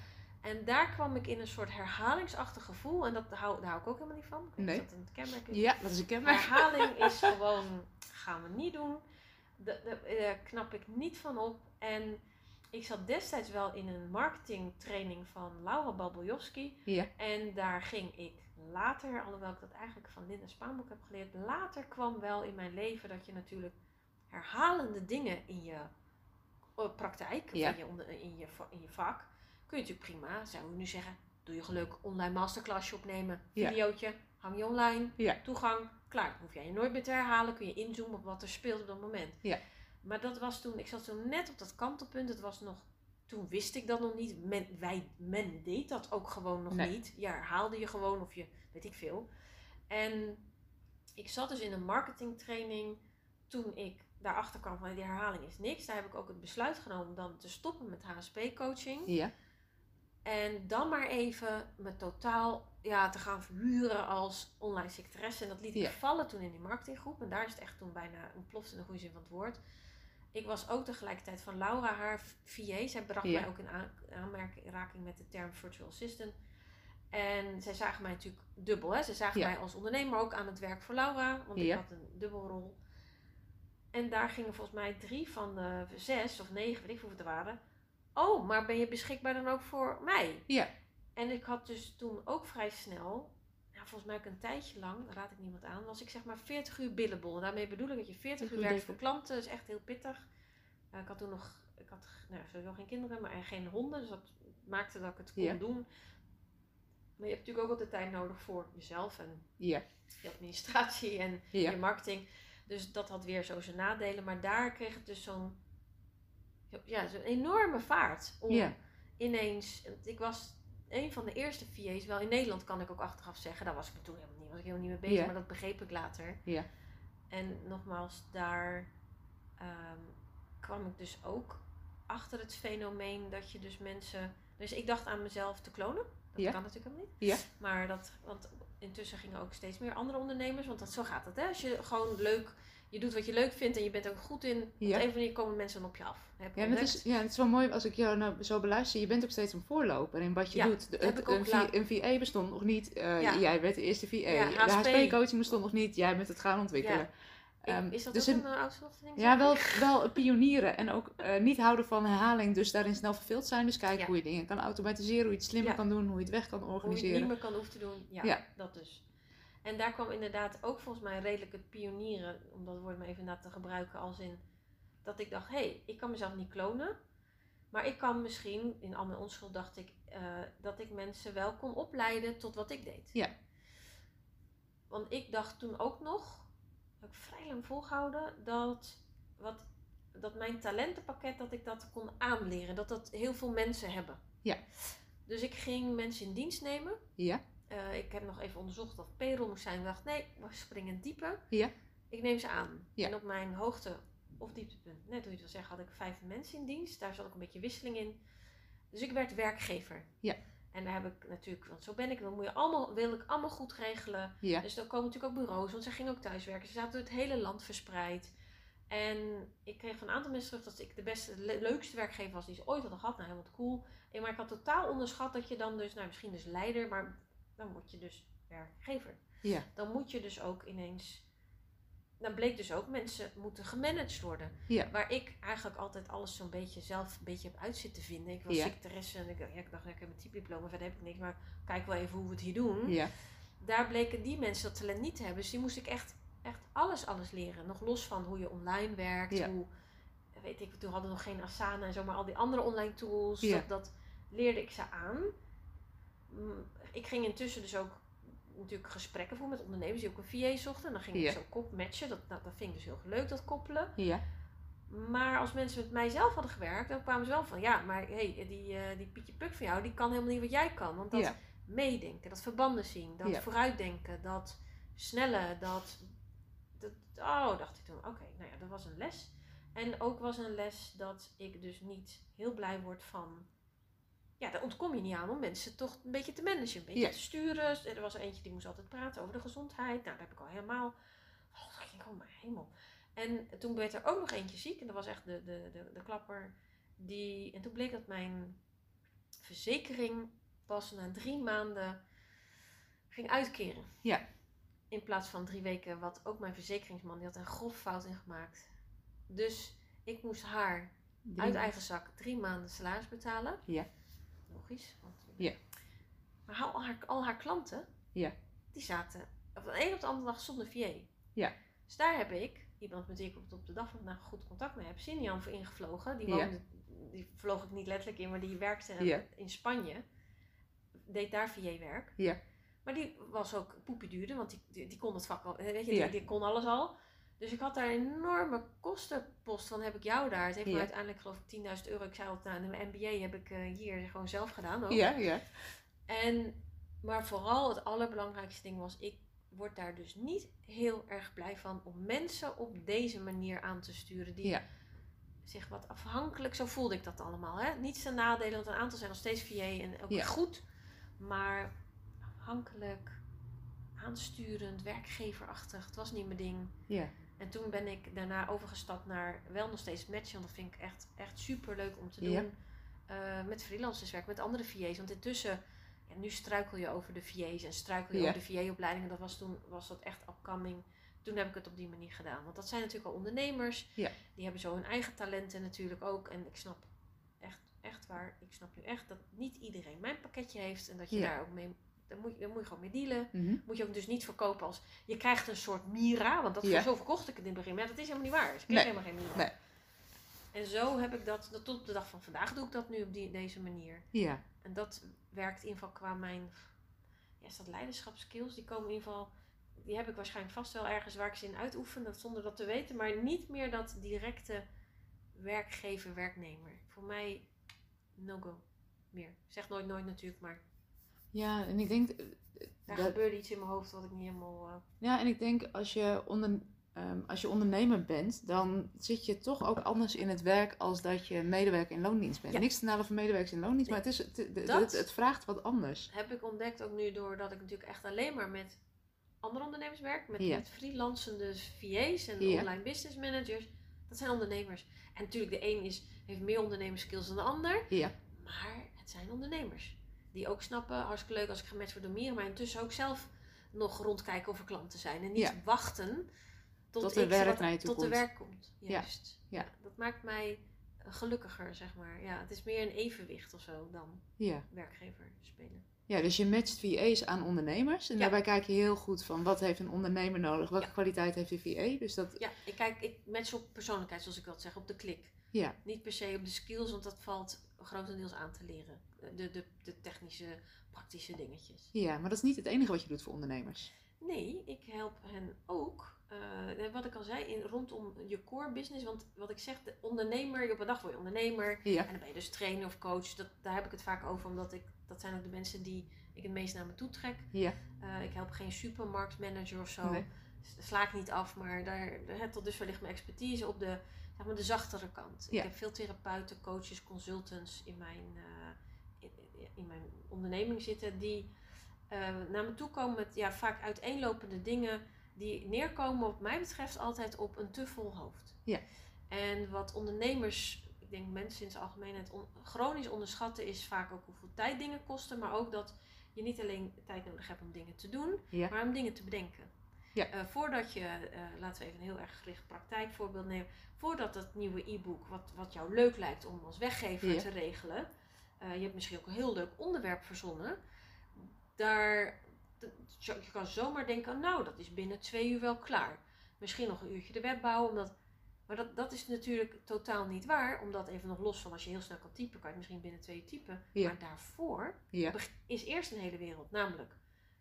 En daar kwam ik in een soort herhalingsachtig gevoel. En dat hou, daar hou ik ook helemaal niet van. Ik Nee. of dat een kenmerk is. Ja, dat is een kenmerk. Herhaling is gewoon, gaan we niet doen. Daar knap ik niet van op. En ik zat destijds wel in een marketingtraining van Laura Balboyowski. Ja. En daar ging ik later, alhoewel ik dat eigenlijk van Linda Spaanboek heb geleerd, later kwam wel in mijn leven dat je natuurlijk herhalende dingen in je eh, praktijk, Ja. in, je, onder- in, je, in je vak, kun je natuurlijk prima, zouden we nu zeggen, doe je geluk online masterclassje opnemen, Ja. videootje, hang je online, Ja. toegang, klaar. Hoef jij je nooit meer te herhalen, kun je inzoomen op wat er speelt op dat moment. Ja. Maar dat was toen, ik zat toen net op dat kantelpunt, het was nog, toen wist ik dat nog niet. Men, wij, men deed dat ook gewoon nog Nee. niet. Je herhaalde je gewoon of je, weet ik veel. En ik zat dus in een marketingtraining toen ik daarachter kwam van die herhaling is niks. Daar heb ik ook het besluit genomen om dan te stoppen met HSP-coaching. Ja. En dan maar even me totaal ja, te gaan verhuren als online secretaresse. En dat liet ik vallen toen in die marketinggroep. En daar is het echt toen bijna ontploft in de goede zin van het woord. Ik was ook tegelijkertijd van Laura, haar VA. Zij bracht Ja. mij ook in aan- aanraking met de term virtual assistant. En zij zagen mij natuurlijk dubbel. Hè? Ze zagen Ja. mij als ondernemer ook aan het werk voor Laura. Want ik had een dubbelrol. En daar gingen volgens mij drie van de zes of negen, weet ik hoeveel het er waren. Oh, maar ben je beschikbaar dan ook voor mij? Ja. En ik had dus toen ook vrij snel, ja, volgens mij ook een tijdje lang, raad ik niemand aan, was ik zeg maar 40 uur billable. Daarmee bedoel ik dat je 40 uur werkt voor klanten. Dat is echt heel pittig. Eh, ik had toen nog, ik had nou, sowieso geen kinderen, maar geen honden. Dus dat maakte dat ik het kon Ja. doen. Maar je hebt natuurlijk ook altijd tijd nodig voor jezelf en Ja. je administratie en Ja. je marketing. Dus dat had weer zo zijn nadelen. Maar daar kreeg het dus zo'n ja, zo'n enorme vaart. Om Ja. ineens. Ik was een van de eerste VA's. Wel in Nederland kan ik ook achteraf zeggen. Daar was ik toen helemaal niet, was ik helemaal niet mee bezig. Ja. Maar dat begreep ik later. Ja. En nogmaals, daar ehm, kwam ik dus ook achter het fenomeen dat je dus mensen. Dus ik dacht aan mezelf te klonen. Dat Ja. kan natuurlijk helemaal Ja. niet. Maar dat, want intussen gingen ook steeds meer andere ondernemers. Want dat, zo gaat het. Hè? Als je gewoon leuk, je doet wat je leuk vindt en je bent ook goed in. Op Ja. een of andere manier komen mensen dan op je af. Heb Ja, en het is, ja, het is wel mooi als ik jou nou zo beluister. Je bent ook steeds een voorloper in wat je Ja, doet. De, het, ik een, V- een VA bestond nog niet. eh, Ja. Jij bent de eerste VA. De HSP. HSP-coaching bestond nog niet. Jij bent het gaan ontwikkelen. Ik- Ehm, is dat dus ook een- een ding? Ja, wel, wel pionieren en ook eh, niet houden van herhaling, dus daarin snel verveeld zijn. Dus kijken hoe je dingen kan automatiseren, hoe je het slimmer kan doen, hoe je het weg kan Hoe je het organiseren. niet meer kan hoeven te doen. Ja. dat dus. En daar kwam inderdaad ook volgens mij redelijk het pionieren, om dat woord maar even inderdaad te gebruiken, als in dat ik dacht, hé, hey, ik kan mezelf niet klonen. Maar ik kan misschien, in al mijn onschuld dacht ik, eh, dat ik mensen wel kon opleiden tot wat ik deed. Ja. Want ik dacht toen ook nog, heb ik vrij lang volgehouden, dat, wat, dat mijn talentenpakket, dat ik dat kon aanleren. Dat dat heel veel mensen hebben. Ja. Dus ik ging mensen in dienst nemen. Ja, Eh, ik heb nog even onderzocht of payroll moest zijn. Ik dacht, nee, we springen dieper. Ja. Ik neem ze aan. Ja. En op mijn hoogte of dieptepunt, net hoe je het wil zeggen, had ik vijf mensen in dienst. Daar zat ook een beetje wisseling in. Dus ik werd werkgever. Ja. En daar heb ik natuurlijk, want zo ben ik, dan moet je allemaal, wil ik allemaal goed regelen. ja, Dus dan komen natuurlijk ook bureaus, want ze gingen ook thuiswerken. Ze zaten door het hele land verspreid. En ik kreeg van een aantal mensen terug dat ik de beste, le- leukste werkgever was die ze ooit hadden gehad. Nou, helemaal cool. En, maar ik had totaal onderschat dat je dan dus, nou misschien dus leider, maar dan word je dus werkgever. ja, Dan moet je dus ook ineens, dan bleek dus ook mensen moeten gemanaged worden. ja, Waar ik eigenlijk altijd alles zo'n beetje zelf een beetje heb uit zitten vinden. Ik was Ja. secretaresse en ik, ja, ik dacht, ik heb een typediploma, verder heb ik niks. Maar kijk wel even hoe we het hier doen ja, daar bleken die mensen dat talent niet te hebben. Dus die moest ik echt, echt alles, alles leren. Nog los van hoe je online werkt. Ja. Hoe, weet ik, toen hadden we nog geen Asana en zo, maar al die andere online tools. Ja. Dat, dat leerde ik ze aan. Ik ging intussen dus ook natuurlijk gesprekken voeren met ondernemers die ook een VA zochten. En dan ging Ja. ik zo kop matchen. Dat, dat, dat vind ik dus heel leuk, dat koppelen. ja, Maar als mensen met mij zelf hadden gewerkt, dan kwamen ze wel van... Ja, maar hey, die, eh, die Pietje Puk van jou, die kan helemaal niet wat jij kan. Want dat, ja, meedenken, dat verbanden zien, dat Ja. vooruitdenken, dat snelle, dat, dat. Oh, dacht ik toen, oké, nou ja, dat was een les. En ook was een les dat ik dus niet heel blij word van. Ja, daar ontkom je niet aan om mensen toch een beetje te managen, een beetje Ja. te sturen. Er was er eentje die moest altijd praten over de gezondheid. Nou, daar heb ik al helemaal. Oh, dat ging gewoon maar hemel. En toen werd er ook nog eentje ziek en dat was echt de, de, de, de klapper. Die, en toen bleek dat mijn verzekering pas na drie maanden ging uitkeren. Ja. In plaats van drie weken, wat ook mijn verzekeringsman, die had een grof fout in gemaakt. Dus ik moest haar Drie- uit eigen zak drie maanden salaris betalen. Ja. Logisch. Want, Ja. Maar al haar, al haar klanten, Ja. die zaten van de een op de andere dag zonder VA. Ja. Dus daar heb ik, iemand met wie ik op, op de dag van vandaag goed contact mee heb, Sinian voor ingevlogen. Die Ja. die vloog ik niet letterlijk in, maar die werkte Ja. in Spanje. Deed daar VA-werk. Ja. Maar die was ook poepieduurder, want die, die, die kon het vak al, weet je, die kon alles al. Dus ik had daar een enorme kostenpost van, heb ik jou daar. Het heeft me uiteindelijk geloof ik 10.000 euro. Ik zei altijd, nou, een MBA heb ik eh, hier gewoon zelf gedaan ook. Ja, ja, En, maar vooral het allerbelangrijkste ding was, ik word daar dus niet heel erg blij van om mensen op deze manier aan te sturen. Die zich wat afhankelijk, zo voelde ik dat allemaal. Hè? Niets ten nadelen, want een aantal zijn nog steeds VA en ook goed. Maar afhankelijk, aansturend, werkgeverachtig, het was niet mijn ding. Ja. En toen ben ik daarna overgestapt naar wel nog steeds matchen. Want dat vind ik echt, echt super leuk om te doen. Ja. Eh, met freelancers werken, met andere VA's. Want intussen, ja, nu struikel je over de VA's en struikel je Ja. over de VA-opleidingen. Dat was toen was dat echt upcoming. Toen heb ik het op die manier gedaan. Want dat zijn natuurlijk al ondernemers. Die hebben zo hun eigen talenten natuurlijk ook. En ik snap echt, echt waar, ik snap nu echt dat niet iedereen mijn pakketje heeft. En dat je daar ook mee, daar moet, je- daar moet je gewoon mee dealen Mhm. moet je ook dus niet verkopen als je krijgt een soort Mira, want dat Ja. zo verkocht ik het in het begin, maar dat is helemaal niet waar. Ze kreeg Nee. helemaal geen Mira. Nee. En zo heb ik dat, dat tot op de dag van vandaag doe ik dat nu op die, deze manier. Ja. En dat werkt in ieder geval qua mijn, ja, is dat leiderschapskills, die komen in ieder geval, die heb ik waarschijnlijk vast wel ergens waar ik ze in uitoefen, dat zonder dat te weten, maar niet meer dat directe werkgever-werknemer. Voor mij no go meer. Ik zeg nooit nooit natuurlijk, maar Ja, en ik denk... eh, daar dat- gebeurde iets in mijn hoofd wat ik niet helemaal... eh, Ja, en ik denk als je, onder, ehm, als je ondernemer bent, dan zit je toch ook anders in het werk als dat je medewerker in loondienst bent. Ja. Niks te nadelen van medewerkers in loondienst, maar het, is, het, het, Dat- het, het vraagt wat anders. heb ik ontdekt ook nu doordat ik natuurlijk echt alleen maar met andere ondernemers werk. Met, Ja. met freelancende VA's en Ja. online business managers. Dat zijn ondernemers. En natuurlijk de een is, heeft meer ondernemerskills dan de ander. Ja. Maar het zijn ondernemers. Die ook snappen, hartstikke leuk als ik gematcht word door Mieren. Maar intussen ook zelf nog rondkijken of er klanten zijn. En niet Ja. wachten tot, Tot ik werk wat- naar je toe tot komt. werk komt. Juist. Ja. Dat maakt mij gelukkiger, zeg maar. Ja, het is meer een evenwicht of zo dan Ja. werkgever spelen. ja, dus je matcht VA's aan ondernemers. En Ja. daarbij kijk je heel goed van wat heeft een ondernemer nodig, welke Ja. kwaliteit heeft de VA. Dus dat, Ja, ik kijk, ik match op persoonlijkheid, zoals ik wil zeggen, op de klik. ja, Niet per se op de skills, want dat valt grotendeels aan te leren. De, de, de technische, praktische dingetjes. ja, maar dat is niet het enige wat je doet voor ondernemers. Nee, ik help hen ook. eh, wat ik al zei, in, rondom je core business. Want wat ik zeg, de ondernemer, op een dag word je ondernemer. Ja, En dan ben je dus trainer of coach. Dat, daar heb ik het vaak over, omdat ik, dat zijn ook de mensen die ik het meest naar me toe trek. ja, Eh, ik help geen supermarktmanager of zo. Nee. Sla ik niet af, maar daar, daar tot dusver ligt mijn expertise op de, zeg maar, de zachtere kant. Ja. Ik heb veel therapeuten, coaches, consultants in mijn, eh, in, in mijn onderneming zitten die eh, naar me toe komen met ja, vaak uiteenlopende dingen die neerkomen, wat mij betreft, altijd op een te vol hoofd. Ja. En wat ondernemers, ik denk mensen in zijn algemeenheid, on- chronisch onderschatten is vaak ook hoeveel tijd dingen kosten, maar ook dat je niet alleen tijd nodig hebt om dingen te doen, Ja. maar om dingen te bedenken. Ja. Eh, voordat je, eh, laten we even een heel erg gericht praktijkvoorbeeld nemen, voordat dat nieuwe e-book, wat, wat jou leuk lijkt om als weggever Ja. te regelen, eh, je hebt misschien ook een heel leuk onderwerp verzonnen, daar, je kan zomaar denken, nou dat is binnen twee uur wel klaar. Misschien nog een uurtje de web bouwen, omdat, maar dat, dat is natuurlijk totaal niet waar, omdat even nog los van als je heel snel kan typen, kan je misschien binnen twee uur typen, Ja. maar daarvoor is eerst een hele wereld. Namelijk,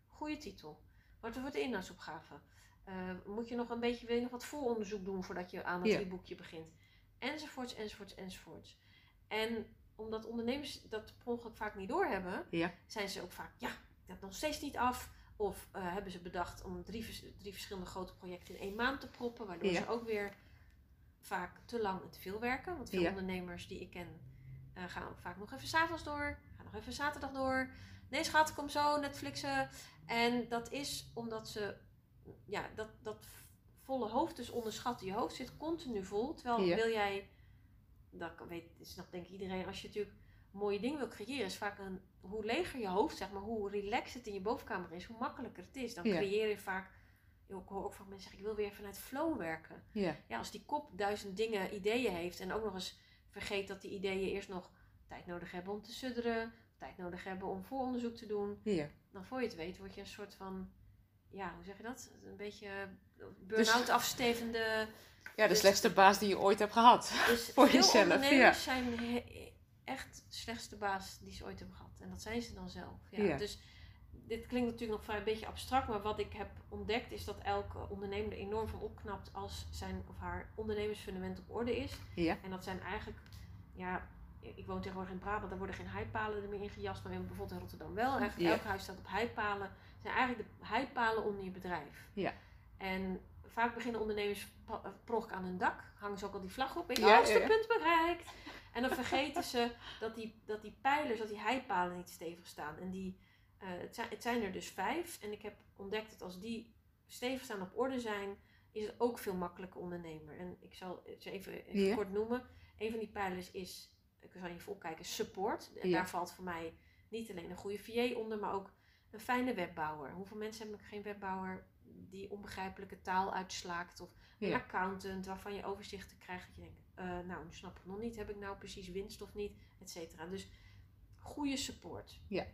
goede titel. Wat wordt de inhoudsopgave? Eh, moet je nog een beetje, wil je nog wat vooronderzoek doen voordat je aan het Ja. e-boekje begint? Enzovoorts, enzovoorts, enzovoorts. En omdat ondernemers dat per ongeluk vaak niet doorhebben, Ja. zijn ze ook vaak, ja, ik heb nog steeds niet af. Of eh, hebben ze bedacht om drie, drie verschillende grote projecten in één maand te proppen, waardoor Ja. ze ook weer vaak te lang en te veel werken. Want veel Ja. ondernemers die ik ken eh, gaan ook vaak nog even s'avonds door, gaan nog even zaterdag door. Nee, schat, kom zo, Netflixen. En dat is omdat ze, ja, dat, dat volle hoofd dus onderschatten. Je hoofd zit continu vol. Terwijl wil jij, dat weet, snapt denk ik iedereen, als je natuurlijk mooie dingen wil creëren, is vaak een, hoe leger je hoofd, zeg maar, hoe relaxed het in je bovenkamer is, hoe makkelijker het is. Dan Ja. creëer je vaak, ik hoor ook van mensen zeggen, ik wil weer vanuit flow werken ja, ja, als die kop duizend dingen, ideeën heeft en ook nog eens vergeet dat die ideeën eerst nog tijd nodig hebben om te sudderen, tijd nodig hebben om vooronderzoek te doen, ja. dan voor je het weet word je een soort van, ja, hoe zeg je dat? Een beetje burn-out afstevende. Ja, de Dus- slechtste baas die je ooit hebt gehad. Dus Voor veel jezelf, ondernemers zijn echt de slechtste baas die ze ooit hebben gehad. En dat zijn ze dan zelf. Ja, Ja. Dus dit klinkt natuurlijk nog vrij een beetje abstract, maar wat ik heb ontdekt is dat elke ondernemer er enorm van opknapt als zijn of haar ondernemersfundament op orde is. Ja. En dat zijn eigenlijk, ja, ik woon tegenwoordig in Brabant, daar worden geen heipalen er meer in gejast, maar in- bijvoorbeeld in Rotterdam wel. Ja. elk huis staat op heipalen. Het zijn eigenlijk de heipalen onder je bedrijf. Ja. En vaak beginnen ondernemers pa- prog aan hun dak. Hangen ze ook al die vlag op. Ik Ja, hoogste ja, punt bereikt. En dan vergeten ze dat die, dat die pijlers, dat die heipalen niet stevig staan. En die, eh, het, zijn, het zijn er dus vijf. En ik heb ontdekt dat als die stevig staan op orde zijn, is het ook veel makkelijker ondernemer. En ik zal ze even, even kort noemen. Een van die pijlers is, ik zal even opkijken, support. En Ja. daar valt voor mij niet alleen een goede VA onder, maar ook een fijne webbouwer. Hoeveel mensen hebben geen webbouwer die onbegrijpelijke taal uitslaakt? Of een Ja. accountant waarvan je overzichten krijgt dat je denkt, eh, nou, nu snap ik nog niet, heb ik nou precies winst of niet, et cetera. Dus goede support. Ja.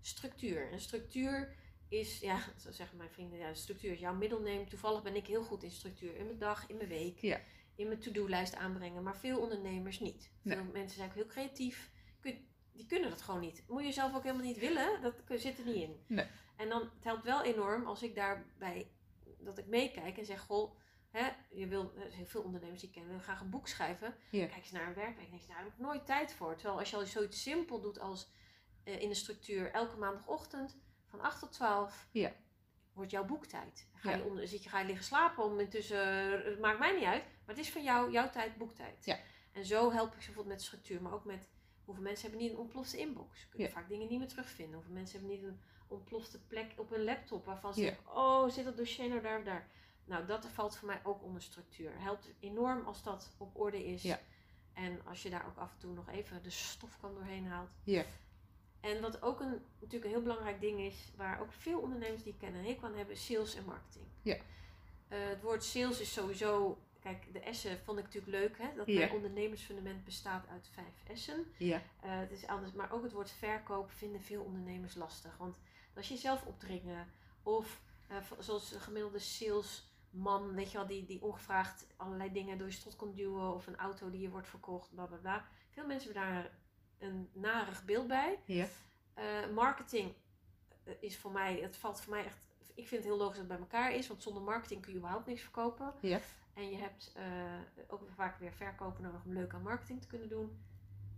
Structuur. En structuur is, ja, zo zeggen mijn vrienden, ja, structuur is jouw middelneem. Toevallig ben ik heel goed in structuur. In mijn dag, in mijn week, Ja. In mijn to-do-lijst aanbrengen. Maar veel ondernemers niet. Nee. Veel mensen zijn ook heel creatief. Kun- Die kunnen dat gewoon niet. Moet je zelf ook helemaal niet willen. Dat zit er niet in. Nee. En dan het helpt wel enorm als ik daarbij dat ik meekijk en zeg, goh, hè, je wil, heel veel ondernemers die ik ken, willen graag een boek schrijven. Ja. Kijk eens naar een werkweek en denk je, nou, daar heb ik nooit tijd voor. Terwijl als je al zoiets simpel doet als eh, in de structuur, elke maandagochtend van 8 tot 12, Ja. Wordt jouw boektijd. Ga Ja. je, onder, zit je, ga je liggen slapen om intussen, eh, het maakt mij niet uit, maar het is van jou, jouw tijd, boektijd. Ja. En zo help ik ze bijvoorbeeld met structuur, maar ook met hoeveel mensen hebben niet een ontplofte inbox. Ze kunnen Ja. vaak dingen niet meer terugvinden. Hoeveel mensen hebben niet een ontplofte plek op hun laptop waarvan ze denken, oh, zit dat dossier nou daar of daar. Nou, dat valt voor mij ook onder structuur. Helpt enorm als dat op orde is. Ja. En als je daar ook af en toe nog even de stof kan doorheen haalt. Ja. En wat ook een, natuurlijk een heel belangrijk ding is, waar ook veel ondernemers die ik ken een hekel aan hebben, is sales en marketing. Ja. Eh, het woord sales is sowieso, kijk, de S'en vond ik natuurlijk leuk, hè? dat Ja. mijn ondernemersfundament bestaat uit vijf S'en. Ja. Eh, het is anders, maar ook het woord verkoop vinden veel ondernemers lastig. Want als je jezelf opdringen, of eh, zoals een gemiddelde salesman, weet je wel, die, die ongevraagd allerlei dingen door je strot kon duwen, of een auto die je wordt verkocht, bla bla bla. Veel mensen hebben daar een narig beeld bij. Ja. Eh, marketing eh, is voor mij, het valt voor mij echt, ik vind het heel logisch dat het bij elkaar is, want zonder marketing kun je überhaupt niks verkopen. Ja. En je hebt eh, ook vaak weer verkopen nodig om leuk aan marketing te kunnen doen.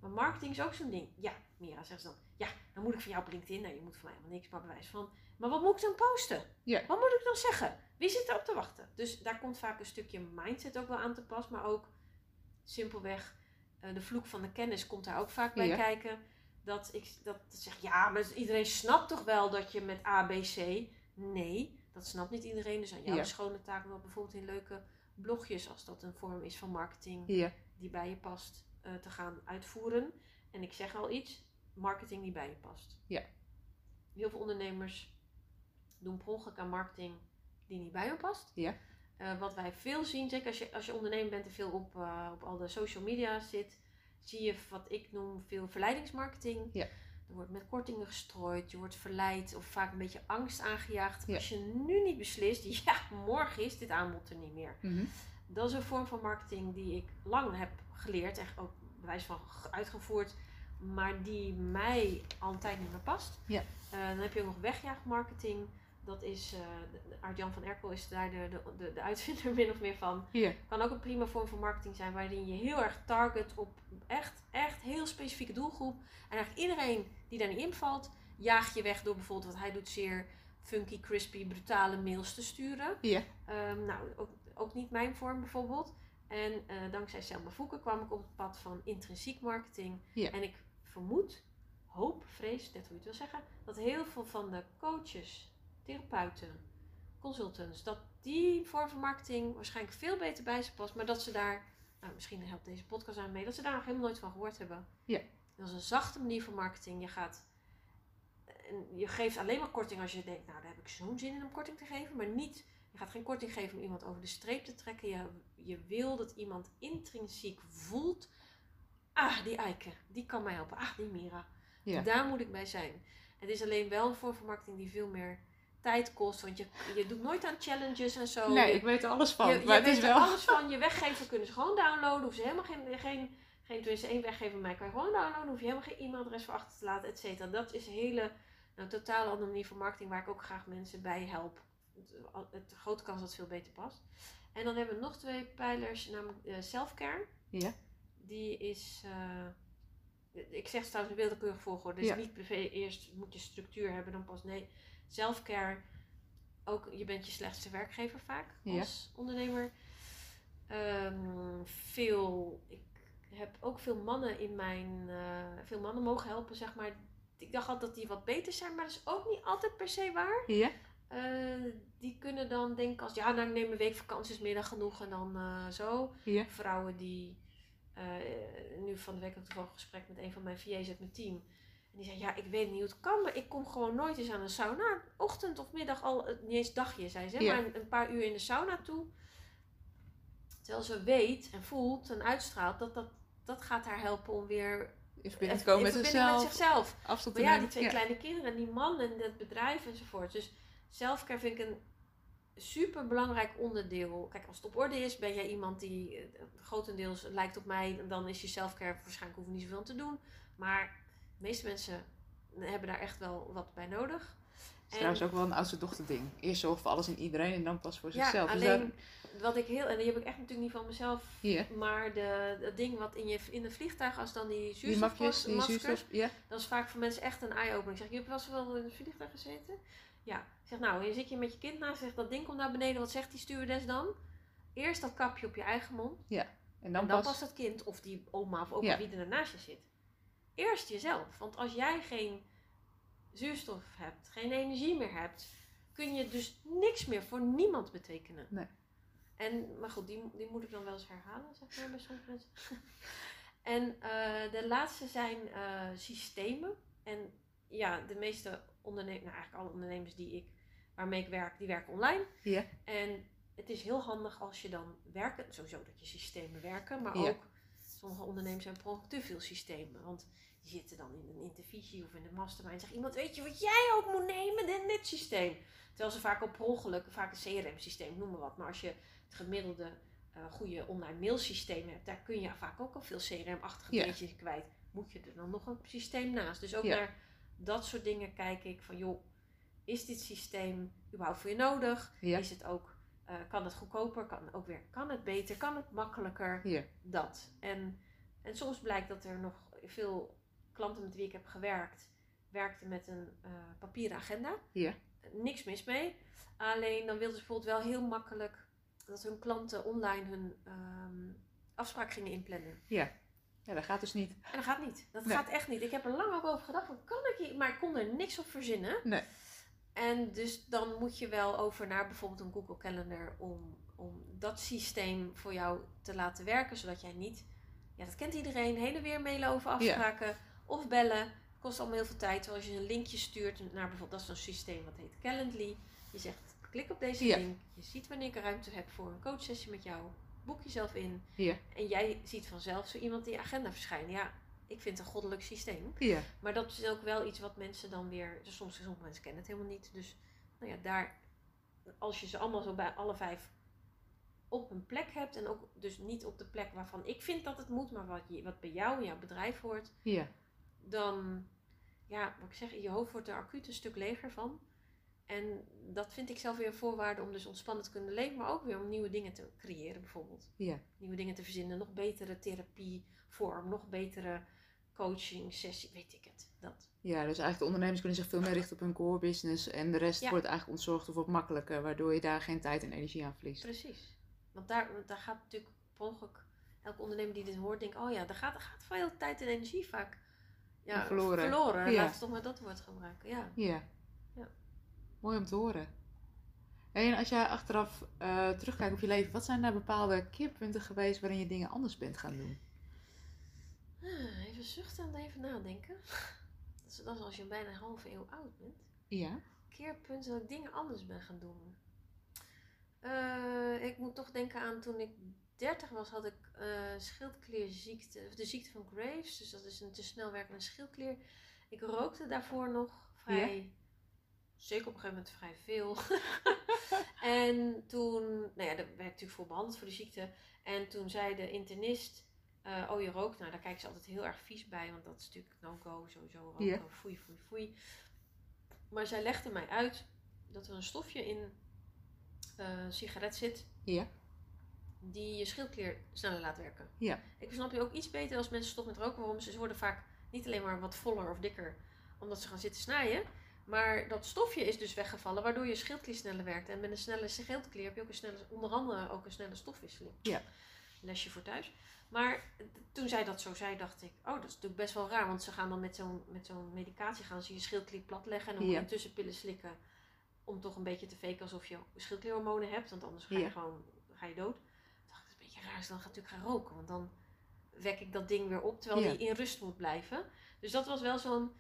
Maar marketing is ook zo'n ding. Ja, Mira zegt ze dan. Ja, dan moet ik van jou op LinkedIn. Nou, je moet van mij helemaal niks, maar bewijs van. Maar wat moet ik dan posten? Ja. Wat moet ik dan zeggen? Wie zit erop te wachten? Dus daar komt vaak een stukje mindset ook wel aan te pas. Maar ook simpelweg eh, de vloek van de kennis komt daar ook vaak bij Ja. kijken. Dat ik dat zeg, ja, maar iedereen snapt toch wel dat je met A, B, C. Nee, dat snapt niet iedereen. Dus aan jou Ja. de schone taak om bijvoorbeeld in leuke blogjes, als dat een vorm is van marketing Ja. die bij je past, eh, te gaan uitvoeren. En ik zeg al iets, marketing die bij je past. Ja. Heel veel ondernemers doen per ongeluk aan marketing die niet bij hun past. Ja. Eh, wat wij veel zien, zeker als je, als je ondernemer bent en veel op, eh, op al de social media zit, zie je wat ik noem veel verleidingsmarketing. Ja. Er wordt met kortingen gestrooid, je wordt verleid of vaak een beetje angst aangejaagd. Ja. Als je nu niet beslist, ja, morgen is dit aanbod er niet meer. Mhm. Dat is een vorm van marketing die ik lang heb geleerd en ook bewijs van uitgevoerd, maar die mij al een tijd niet meer past. Ja. Eh, dan heb je ook nog wegjaagmarketing. Dat is, eh de- Art-Jan van Erkel is daar de, de, de, de uitvinder min of meer van. Kan ook een prima vorm van marketing zijn waarin je heel erg target op echt, echt heel specifieke doelgroep. En eigenlijk iedereen die daar niet invalt, jaag je weg door bijvoorbeeld wat hij doet zeer funky, crispy, brutale mails te sturen. Ja. Ehm, nou, ook, ook niet mijn vorm bijvoorbeeld. En eh, dankzij Selma Voeken kwam ik op het pad van intrinsiek marketing. Ja. En ik vermoed, hoop, vrees, net hoe je het wil zeggen, dat heel veel van de coaches, therapeuten, consultants, dat die vorm van marketing waarschijnlijk veel beter bij ze past. Maar dat ze daar, nou, misschien helpt deze podcast aan mee, dat ze daar nog helemaal nooit van gehoord hebben. Ja. Dat is een zachte manier van marketing. Je gaat en je geeft alleen maar korting als je denkt, nou daar heb ik zo'n zin in om korting te geven. Maar niet, je gaat geen korting geven om iemand over de streep te trekken. Je, je wil dat iemand intrinsiek voelt. Ah, die Eike, die kan mij helpen. Ah, die Mira. Ja. Daar moet ik bij zijn. Het is alleen wel een vorm van marketing die veel meer tijd kost. Want je, je doet nooit aan challenges en zo. Nee, Je- ik weet er alles van. je, je maar het weet is er wel. alles van. Je weggever kunnen ze gewoon downloaden. Hoeven ze helemaal geen, geen, geen tenminste één weggever van mij kan je gewoon downloaden. Hoef je helemaal geen e-mailadres voor achter te laten, et cetera. Dat is een hele, nou, totaal andere manier van marketing waar ik ook graag mensen bij help. Het, het grote kans dat het veel beter past. En dan hebben we nog twee pijlers, namelijk eh, self-care. Ja. Die is, eh, ik zeg het trouwens in willekeurig volgorde. Dus Ja. niet per se eerst moet je structuur hebben, dan pas nee. Self-care ook, je bent je slechtste werkgever vaak Ja. als ondernemer. Ehm, veel, ik heb ook veel mannen in mijn, eh, veel mannen mogen helpen, zeg maar. Ik dacht altijd dat die wat beter zijn, maar dat is ook niet altijd per se waar. Ja? Eh, die kunnen dan denken als, ja, nou ik neem een week vakantie, is dan genoeg en dan eh, zo. Ja. Vrouwen die, nu van de week ook toevallig een gesprek met een van mijn VA's uit mijn team. En die zei, ja, ik weet niet hoe het kan, maar ik kom gewoon nooit eens aan een sauna. Ochtend of middag al, eh, niet eens dagje, zei ze, Ja. maar een, een paar uur in de sauna toe. Terwijl ze weet en voelt en uitstraalt dat dat, dat gaat haar helpen om weer In verbinding te komen met zichzelf. met zichzelf. Afstand Maar ja, die twee kleine kinderen en die man en dat bedrijf enzovoort. Dus zelfcare vind ik een super belangrijk onderdeel. Kijk, als het op orde is, ben jij iemand die eh, grotendeels lijkt op mij. Dan is je selfcare waarschijnlijk hoef je niet zoveel aan te doen. Maar de meeste mensen hebben daar echt wel wat bij nodig. Dat is trouwens ook wel een oudste dochter ding. Eerst zorgen voor alles en iedereen en dan pas voor ja, zichzelf. Dus alleen wat ik heel, en die heb ik echt natuurlijk niet van mezelf. hier, Maar de, dat ding wat in je in een vliegtuig, als dan die die mapjes, die zuurstofmaskers, zuurstof. Ja, Dat is vaak voor mensen echt een eye-opener. Ik zeg, je hebt wel eens wel in een vliegtuig gezeten? Ja. Ik zeg, nou, je zit je met je kind naast, zegt dat ding komt naar beneden. Wat zegt die stewardess dan? Eerst dat kapje op je eigen mond. en dan, en dan pas. pas dat kind of die oma of opa, Ja. wie er naast je zit. Eerst jezelf. Want als jij geen zuurstof hebt, geen energie meer hebt, kun je dus niks meer voor niemand betekenen. Nee. En, maar goed, die, die moet ik dan wel eens herhalen, zeg maar, bij sommige mensen. en eh, de laatste zijn eh, systemen. En ja, de meeste ondernemers, nou eigenlijk alle ondernemers die ik, waarmee ik werk, die werken online. Ja. En het is heel handig als je dan werken, sowieso dat je systemen werken, maar Ja. ook sommige ondernemers hebben te veel systemen. Want die zitten dan in een intervisie of in de mastermind en zegt iemand, weet je wat jij ook moet nemen? Dit, dit systeem. Terwijl ze vaak op per ongeluk, vaak een CRM-systeem, noem maar wat. Maar als je het gemiddelde eh, goede online mailsysteem hebt, daar kun je vaak ook al veel CRM-achtige dingetjes in kwijt. Moet je er dan nog een systeem naast? Dus ook naar dat soort dingen kijk ik van, joh, is dit systeem überhaupt voor je nodig? Is het ook, eh, kan het goedkoper? Kan, ook weer, kan het beter? Kan het makkelijker? Dat. En, en soms blijkt dat er nog veel klanten met wie ik heb gewerkt, werkten met een eh, papieren agenda. Ja. Niks mis mee. Alleen dan wilden ze bijvoorbeeld wel heel makkelijk dat hun klanten online hun ehm, afspraak gingen inplannen. Ja, dat gaat dus niet. En dat gaat niet. Dat Nee. gaat echt niet. Ik heb er lang ook over gedacht, kan ik hier? Maar ik kon er niks op verzinnen. Nee. En dus dan moet je wel over naar bijvoorbeeld een Google Calendar om, om dat systeem voor jou te laten werken, zodat jij niet, ja dat kent iedereen, heen en weer mailen over afspraken of bellen. Kost allemaal heel veel tijd. Terwijl als je een linkje stuurt naar bijvoorbeeld, dat is zo'n systeem wat heet Calendly. Je zegt, klik op deze Ja. link. Je ziet wanneer ik ruimte heb voor een coachsessie met jou. Boek jezelf in. Ja. En jij ziet vanzelf zo iemand in je agenda verschijnen. Ja, ik vind het een goddelijk systeem. Ja, Maar dat is ook wel iets wat mensen dan weer. Dus soms sommige mensen kennen het helemaal niet. Dus nou ja, daar. Als je ze allemaal zo bij alle vijf op een plek hebt. En ook dus niet op de plek waarvan ik vind dat het moet. Maar wat, je, wat bij jou en jouw bedrijf hoort. ja, Dan. Ja, wat ik zeg, je hoofd wordt er acuut een stuk leger van. En dat vind ik zelf weer een voorwaarde om dus ontspannen te kunnen leven. Maar ook weer om nieuwe dingen te creëren bijvoorbeeld ja. nieuwe dingen te verzinnen. Nog betere therapievorm, nog betere coaching sessie, weet ik het. Dat. Ja, dus eigenlijk de ondernemers kunnen zich veel meer richten op hun core business. En de rest Ja. wordt eigenlijk ontzorgd of wordt makkelijker. Waardoor je daar geen tijd en energie aan verliest. Precies. Want daar, want daar gaat natuurlijk per ongeluk, elke ondernemer die dit hoort, denkt, oh ja, daar gaat, daar gaat veel tijd en energie vaak ja, Verloren. verloren. Ja. Laten we toch maar dat woord gebruiken. Ja. Ja. Ja. Mooi om te horen. En als jij achteraf eh, terugkijkt op je leven, wat zijn daar bepaalde keerpunten geweest waarin je dingen anders bent gaan doen? Ah, Even zuchten en even nadenken. Dat is, dat is als je bijna een halve eeuw oud bent. Ja. keerpunt dat ik dingen anders ben gaan doen. Eh, ik moet toch denken aan toen ik 30 was, had ik eh schildklierziekte, of de ziekte van Graves. Dus dat is een te snel werkende schildklier. Ik rookte daarvoor nog vrij, zeker op een gegeven moment vrij veel. en toen, nou ja, daar werd ik natuurlijk voor behandeld voor de ziekte. En toen zei de internist, eh, oh je rookt, nou daar kijken ze altijd heel erg vies bij, want dat is natuurlijk no-go, sowieso roken, Ja. foei, foei, foei. Maar zij legde mij uit dat er een stofje in een sigaret zit Ja. Die je schildklier sneller laat werken. Ja. Ik snap je ook iets beter als mensen stoppen met roken. Waarom ze, ze worden vaak niet alleen maar wat voller of dikker omdat ze gaan zitten snijden. Maar dat stofje is dus weggevallen, waardoor je schildklier sneller werkt. En met een snelle schildklier heb je ook een snelle, onder andere ook een snelle stofwisseling. Ja. Lesje voor thuis. Maar toen zij dat zo zei, dacht ik, oh, dat is natuurlijk best wel raar. Want ze gaan dan met zo'n, met zo'n medicatie gaan ze je schildklier platleggen. En dan moet Ja. je tussenpillen slikken. Om toch een beetje te faken alsof je schildklierhormonen hebt. Want anders ga je Ja. gewoon ga je dood. Toen dacht ik, dat is een beetje raar. Dus dan ga ik natuurlijk gaan roken. Want dan wek ik dat ding weer op. Terwijl Ja. die in rust moet blijven. Dus dat was wel zo'n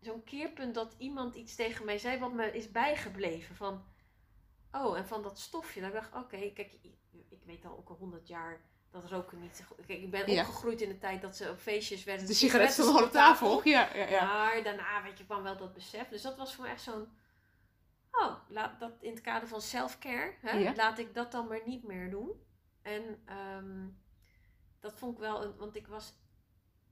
zo'n keerpunt dat iemand iets tegen mij zei wat me is bijgebleven. Van, oh, en van dat stofje. Dat ik dacht, oké, kijk, ik, weet al ook al honderd jaar dat roken niet... Kijk, ik ben Ja. opgegroeid in de tijd dat ze op feestjes werden... De sigaret stond op tafel. Ja, ja, ja. Maar daarna, weet je, kwam wel dat besef. Dus dat was voor me echt zo'n... Oh, laat dat in het kader van self-care, hè, Ja. laat ik dat dan maar niet meer doen. En ehm, dat vond ik wel... Een, want ik was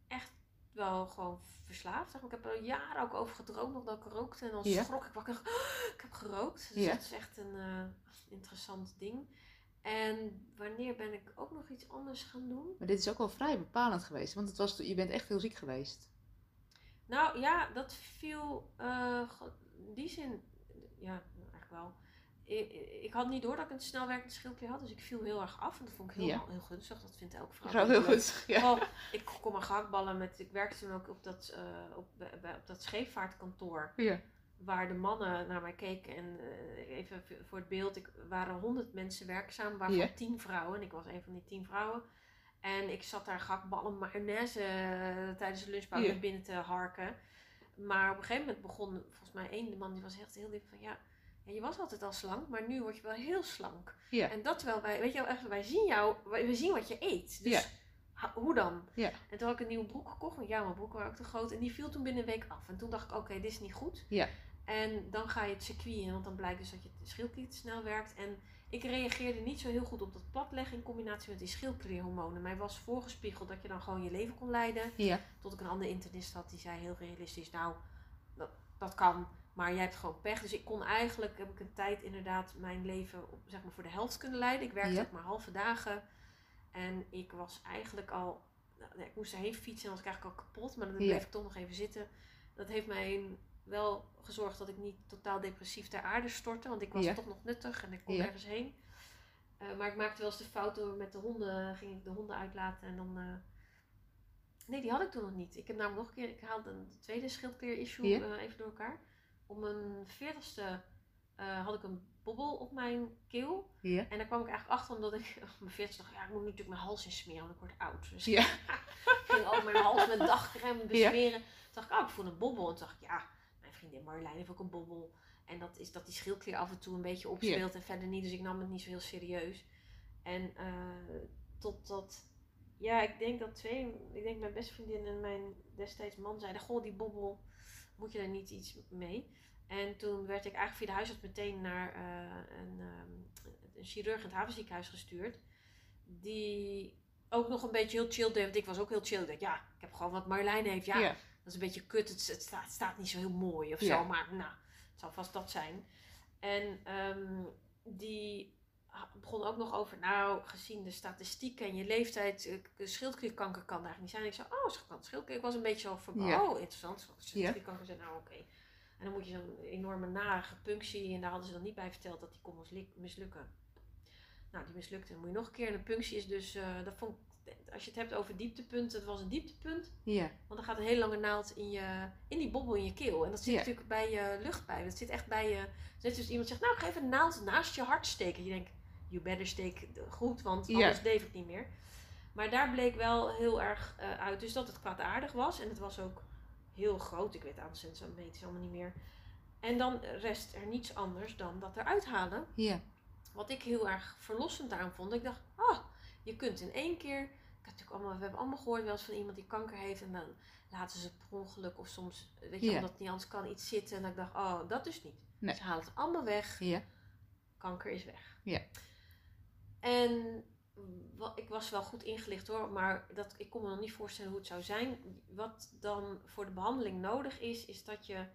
echt wel gewoon verslaafd. Ik heb er jaren ook over gedroomd nog dat ik rookte. En dan Ja. schrok ik wakker. "Oh, ik heb gerookt. Dus Ja. dat is echt een eh, interessant ding. En wanneer ben ik ook nog iets anders gaan doen? Maar dit is ook wel vrij bepalend geweest. Want het was, je bent echt heel ziek geweest. Nou ja, dat viel in die zin, ja, eigenlijk wel. Ik, ik had niet door dat ik een snel werkend schildklier had, dus ik viel heel erg af. En dat vond ik heel, Ja. heel gunstig. Dat vindt elke vrouw. Heel goed. Ja. Oh, ik kon mijn gehaktballen met. Ik werkte toen ook op dat, eh, op, bij- op dat scheepvaartkantoor. Ja. Waar de mannen naar mij keken. En eh, even voor het beeld: ik waren honderd mensen werkzaam, waarvan tien vrouwen. En ik was een van die tien vrouwen. En ik zat daar gehaktballen mayonaise eh, tijdens de lunchpauze binnen te harken. Maar op een gegeven moment begon volgens mij één de man die was echt heel diep van ja. Je was altijd al slank, maar nu word je wel heel slank. Ja. En dat terwijl wij, weet je wel, echt, wij zien jou, wij, we zien wat je eet. Dus Ja. ha- hoe dan? Ja. En toen had ik een nieuwe broek gekocht, want ja, mijn broek waren ook te groot. En die viel toen binnen een week af. En toen dacht ik, oké, dit is niet goed. Ja. En dan ga je het circuit in, want dan blijkt dus dat je schildklier te snel werkt. En ik reageerde niet zo heel goed op dat platleggen in combinatie met die schildklierhormonen. Mij was voorgespiegeld dat je dan gewoon je leven kon leiden. Ja. Tot ik een andere internist had die zei heel realistisch, nou, dat, dat kan, maar jij hebt gewoon pech. Dus ik kon eigenlijk, heb ik een tijd inderdaad mijn leven op, zeg maar, voor de helft kunnen leiden. Ik werkte Ja. ook maar halve dagen. En ik was eigenlijk al, nou, ik moest erheen fietsen en was ik eigenlijk al kapot. Maar dan Ja. bleef ik toch nog even zitten. Dat heeft mij wel gezorgd dat ik niet totaal depressief ter aarde stortte. Want ik was Ja. toch nog nuttig en ik kon ergens heen. Eh, maar ik maakte wel eens de fout door met de honden, ging ik de honden uitlaten en dan... eh, Nee, die had ik toen nog niet. Ik heb namelijk nog een keer, ik haalde een tweede schildklier-issue Ja. eh, even door elkaar. Om mijn veertigste eh had ik een bobbel op mijn keel. Ja. En daar kwam ik eigenlijk achter omdat ik op mijn veertigste dacht, ja, ik moet natuurlijk mijn hals insmeren, want ik word oud. Dus Ja. ik ging al mijn hals met dagcreme besmeren. Toen dacht ik, oh, ik voel een bobbel. En toen dacht ik, ja, mijn vriendin Marjolein heeft ook een bobbel. En dat is dat die schildklier af en toe een beetje opspeelt en verder niet. Dus ik nam het niet zo heel serieus. En eh totdat, ja, ik denk dat twee, ik denk mijn beste vriendin en mijn destijds man zeiden, goh, die bobbel, moet je daar niet iets mee? En toen werd ik eigenlijk via de huisarts meteen naar eh, een, ehm, een chirurg in het havenziekenhuis gestuurd. Die ook nog een beetje heel chill deed. Want ik was ook heel chill. Ik dacht, ja, ik heb gewoon wat Marjolein heeft. Ja, Ja. dat is een beetje kut. Het, het staat, het staat niet zo heel mooi of Ja. zo. Maar nou, het zal vast dat zijn. En ehm, die begon ook nog over, nou, gezien de statistieken en je leeftijd, eh, schildklierkanker kan daar niet zijn. Ik zei, oh, schildklier. Ik was een beetje zo van, Ja. oh, interessant. Schildklierkanker zijn, nou, oké. En dan moet je zo'n enorme narige punctie, en daar hadden ze dan niet bij verteld dat die kon mislukken. Nou, die mislukte. Dan moet je nog een keer. En een punctie is dus, eh, dat vond ik, als je het hebt over dieptepunt, het was een dieptepunt. Ja. Want dan gaat een hele lange naald in, je, in die bobbel in je keel. En dat zit Ja. natuurlijk bij je luchtpijp. Dat zit echt bij je. Net als iemand zegt, nou, ga even een naald naast je hart steken. Je denkt, you better steek goed, want anders leef ik niet meer. Maar daar bleek wel heel erg eh, uit. Dus dat het kwaadaardig was. En het was ook heel groot. Ik weet het aantal centimeters allemaal niet meer. En dan rest er niets anders dan dat eruit halen. Ja. Wat ik heel erg verlossend aan vond. Ik dacht, oh, je kunt in één keer. Ik had natuurlijk allemaal, we hebben allemaal gehoord wel eens van iemand die kanker heeft. En dan laten ze per ongeluk of soms, weet je, omdat het niet anders kan, iets zitten. En ik dacht, oh, dat dus niet. Nee. Ze halen het allemaal weg. Ja. Kanker is weg. Ja. En ik was wel goed ingelicht hoor, maar dat, ik kon me nog niet voorstellen hoe het zou zijn. Wat dan voor de behandeling nodig is, is dat je.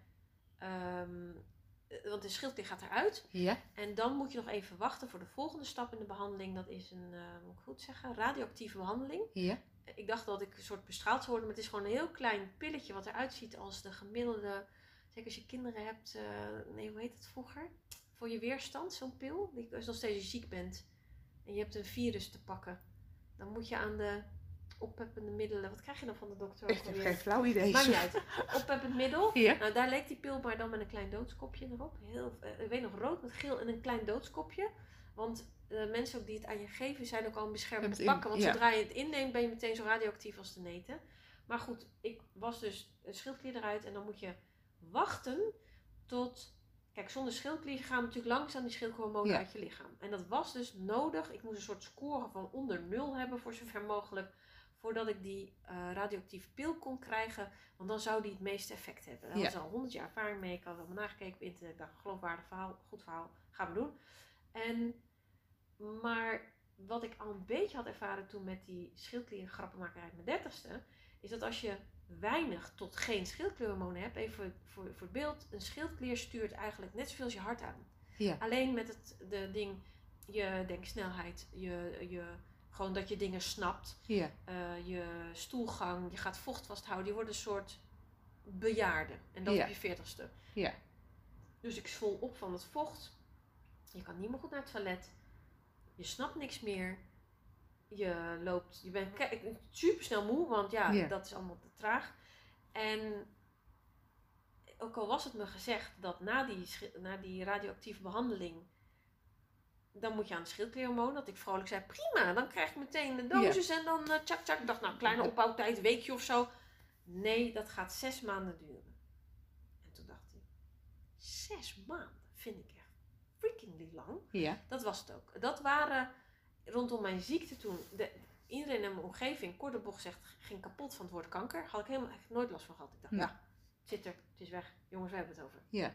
eh, want de schildklier gaat eruit. Ja. En dan moet je nog even wachten voor de volgende stap in de behandeling. Dat is een, eh, moet ik goed zeggen, radioactieve behandeling. Ja. Ik dacht dat ik een soort bestraald zou worden, maar het is gewoon een heel klein pilletje wat eruit ziet als de gemiddelde Zeker als je kinderen hebt, eh, nee, hoe heet het vroeger? Voor je weerstand, zo'n pil. Die, als je nog steeds ziek bent en je hebt een virus te pakken, dan moet je aan de oppeppende middelen. Wat krijg je dan van de dokter? Ik heb geen flauw idee. Maakt niet uit. Oppeppend middel. Ja. Nou, daar leek die pil maar dan met een klein doodskopje erop. Heel, eh, ik weet nog, rood met geel en een klein doodskopje. Want de mensen ook die het aan je geven zijn ook al een in- pakken. Want ja. zodra je het inneemt ben je meteen zo radioactief als de neten. Maar goed, ik was dus een schildklier eruit en dan moet je wachten tot... Kijk, zonder schildklier gaan natuurlijk langzaam die schildhormonen Ja. uit je lichaam. En dat was dus nodig. Ik moest een soort score van onder nul hebben voor zover mogelijk. Voordat ik die eh, radioactieve pil kon krijgen. Want dan zou die het meeste effect hebben. Daar Ja. hadden ze al honderd jaar ervaring mee. Ik had allemaal nagekeken op internet. Ik dacht, geloofwaardig verhaal, goed verhaal, gaan we doen. En, maar wat ik al een beetje had ervaren toen met die schildklier grappenmaker uit mijn dertigste. Is dat als je weinig tot geen schildklierhormonen hebt. Even voor, voor beeld. Een schildklier stuurt eigenlijk net zoveel als je hart aan. Ja. Alleen met het de ding, je denksnelheid, je, je, gewoon dat je dingen snapt, Ja. eh, je stoelgang, je gaat vocht vasthouden, je wordt een soort bejaarde. En dat Ja. op je veertigste. Ja. Dus ik zwol op van het vocht. Je kan niet meer goed naar het toilet. Je snapt niks meer. Je loopt, je bent super snel moe, want ja, dat is allemaal te traag. En ook al was het me gezegd dat na die, na die radioactieve behandeling, dan moet je aan de schildklierhormoon. Dat ik vrolijk zei, prima, dan krijg ik meteen de dosis en dan eh, tjak tjak. Ik dacht, nou, kleine opbouwtijd, weekje of zo. Nee, dat gaat zes maanden duren. En toen dacht ik, zes maanden vind ik echt freakingly lang. Ja. Dat was het ook. Dat waren rondom mijn ziekte toen. De, iedereen in mijn omgeving, kort op bocht gezegd, ging kapot van het woord kanker. Had ik helemaal echt nooit last van gehad. Ik dacht, Ja. het zit er, het is weg. Jongens, we hebben het over. Ja.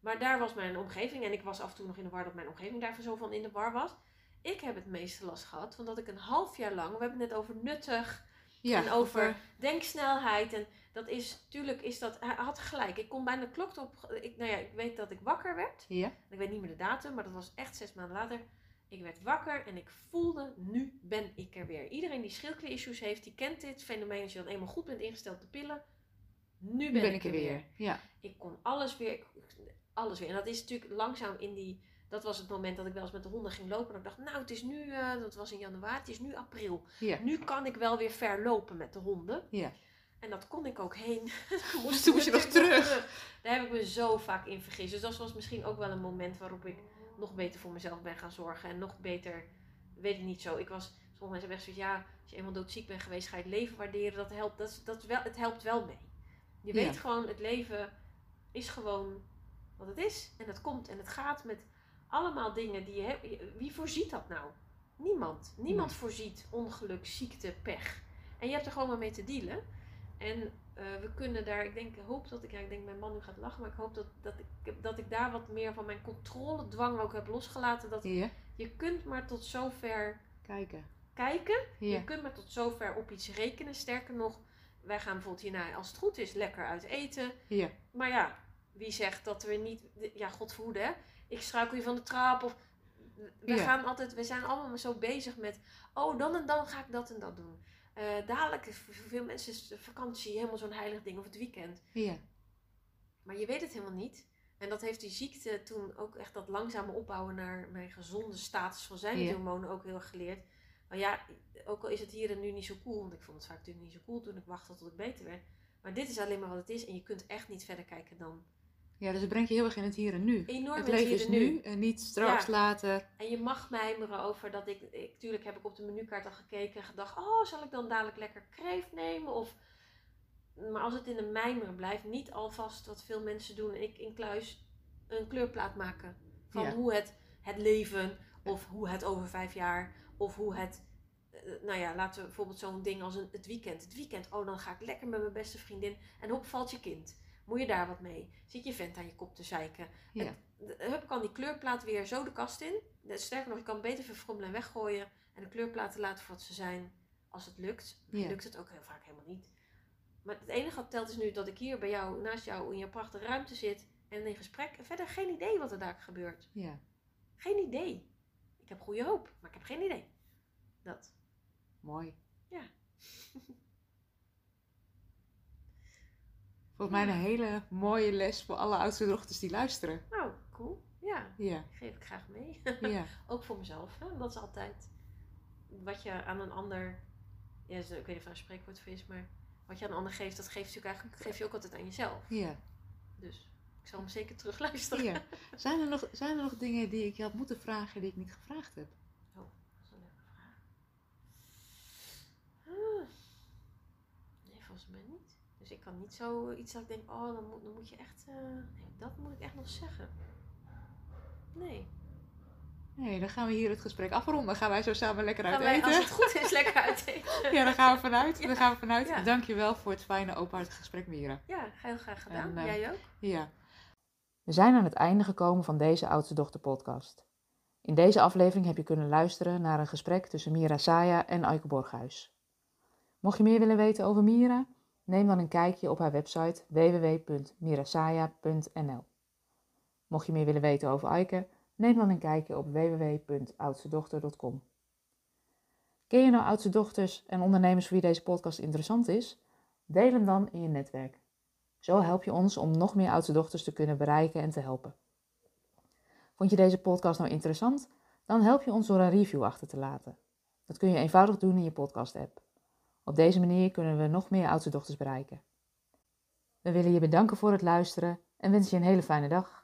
Maar daar was mijn omgeving en ik was af en toe nog in de war dat mijn omgeving daarvan zo van in de war was. Ik heb het meeste last gehad, van dat ik een half jaar lang, we hebben het net over nuttig Ja. en over denksnelheid. En dat is, tuurlijk is dat, hij had gelijk. Ik kon bijna de klok op, ik, nou ja, ik weet dat ik wakker werd. Ja. Ik weet niet meer de datum, maar dat was echt zes maanden later. Ik werd wakker en ik voelde, nu ben ik er weer. Iedereen die schildklier-issues heeft, die kent dit fenomeen. Als je dan eenmaal goed bent ingesteld op de pillen, nu ben, Ben ik er weer. Ja. Ik kon alles weer, ik- alles weer. En dat is natuurlijk langzaam in die, dat was het moment dat ik wel eens met de honden ging lopen. En ik dacht, nou het is nu, eh, dat was in januari, het is nu april. Ja. Nu kan ik wel weer ver lopen met de honden. Ja. En dat kon ik ook heen. Toen toen moest je nog terug. Daar heb ik me zo vaak in vergist. Dus dat was misschien ook wel een moment waarop ik nog beter voor mezelf ben gaan zorgen. En nog beter, weet ik niet zo. Ik was, sommige mensen hebben echt zoiets, ja, als je eenmaal doodziek bent geweest, ga je het leven waarderen. Dat helpt, dat, dat wel, het helpt wel mee. Je Ja. weet gewoon, het leven is gewoon wat het is. En het komt en het gaat met allemaal dingen die je hebt. Wie voorziet dat nou? Niemand. Niemand Nee. voorziet ongeluk, ziekte, pech. En je hebt er gewoon maar mee te dealen. En eh, we kunnen daar, ik denk, hoop dat ik, ja, ik denk mijn man nu gaat lachen, maar ik hoop dat, dat, ik, dat ik daar wat meer van mijn controledwang ook heb losgelaten. Dat je kunt maar tot zover Kijken. kijken. Je kunt maar tot zover op iets rekenen. Sterker nog, wij gaan bijvoorbeeld hierna, als het goed is, lekker uit eten. Ja. Maar ja, wie zegt dat we niet, ja, God verhoede, hè? Ik struikel hier van de trap of. We Ja. gaan altijd, we zijn allemaal zo bezig met, oh, dan en dan ga ik dat en dat doen. Eh, dadelijk is voor veel mensen is de vakantie helemaal zo'n heilig ding of het weekend. Ja. Maar je weet het helemaal niet. En dat heeft die ziekte toen ook echt dat langzame opbouwen naar mijn gezonde status van zijn Ja. hormonen ook heel erg geleerd. Maar ja, ook al is het hier en nu niet zo cool, want ik vond het vaak natuurlijk niet zo cool toen ik wachtte tot ik beter werd. Maar dit is alleen maar wat het is en je kunt echt niet verder kijken dan Ja, dus het brengt je heel erg in het hier en nu. enorm Het leven is nu en niet straks, Ja. later. En je mag mijmeren over dat ik, ik, tuurlijk heb ik op de menukaart al gekeken en gedacht, oh, zal ik dan dadelijk lekker kreeft nemen? Of, maar als het in de mijmeren blijft, niet alvast wat veel mensen doen, ik in kluis een kleurplaat maken van Ja. hoe het, het leven, of hoe het over vijf jaar, of hoe het, eh, nou ja, laten we bijvoorbeeld zo'n ding als een, het weekend. Het weekend, oh, dan ga ik lekker met mijn beste vriendin en hop, valt je kind. Moet je daar wat mee? Zit je vent aan je kop te zeiken? Ja. Het- Hup kan die kleurplaat weer zo de kast in. Sterker nog, je kan beter verfrommelen en weggooien. En de kleurplaten laten voor wat ze zijn. Als het lukt. Maar Ja. lukt het ook heel vaak helemaal niet. Maar het enige wat telt is nu dat ik hier bij jou, naast jou, in je prachtige ruimte zit. En in gesprek. En verder geen idee wat er daar gebeurt. Ja. Geen idee. Ik heb goede hoop, maar ik heb geen idee. Dat. Mooi. Ja. Volgens mij een hele mooie les voor alle oudste dochters die luisteren. Nou, cool. Ja, Ja, geef ik graag mee. ja, Ook voor mezelf. Hè? Dat is altijd wat je aan een ander. Ja, ik weet niet of er een spreekwoord voor is, maar wat je aan een ander geeft, dat geeft je eigenlijk, geef je ook altijd aan jezelf. ja. Dus ik zal hem zeker terugluisteren. ja. Zijn, er nog, zijn er nog dingen die ik je had moeten vragen die ik niet gevraagd heb? Oh, dat is een leuke vraag. Ah. Nee, volgens mij niet. Dus ik kan niet zo iets dat ik denk, oh, dan moet, dan moet je echt. eh, nee, dat moet ik echt nog zeggen. Nee. Nee, dan gaan we hier het gesprek afronden. Dan gaan wij zo samen lekker uit wij, als eten. het goed is, lekker uit eten. Ja, daar gaan we vanuit. Ja. Daar gaan we vanuit. Ja. Dankjewel voor het fijne openhartige gesprek, Mira. Ja, heel graag gedaan. En, eh, Jij ook? Ja. We zijn aan het einde gekomen van deze Oudste Dochter podcast. In deze aflevering heb je kunnen luisteren naar een gesprek tussen Mira Saya en Aike Borghuis. Mocht je meer willen weten over Mira, neem dan een kijkje op haar website www.mirasaya.nl. Mocht je meer willen weten over Aike, neem dan een kijkje op www.oudstedochter.com. Ken je nou oudste dochters en ondernemers voor wie deze podcast interessant is? Deel hem dan in je netwerk. Zo help je ons om nog meer oudste dochters te kunnen bereiken en te helpen. Vond je deze podcast nou interessant? Dan help je ons door een review achter te laten. Dat kun je eenvoudig doen in je podcast-app. Op deze manier kunnen we nog meer oudste dochters bereiken. We willen je bedanken voor het luisteren en wensen je een hele fijne dag.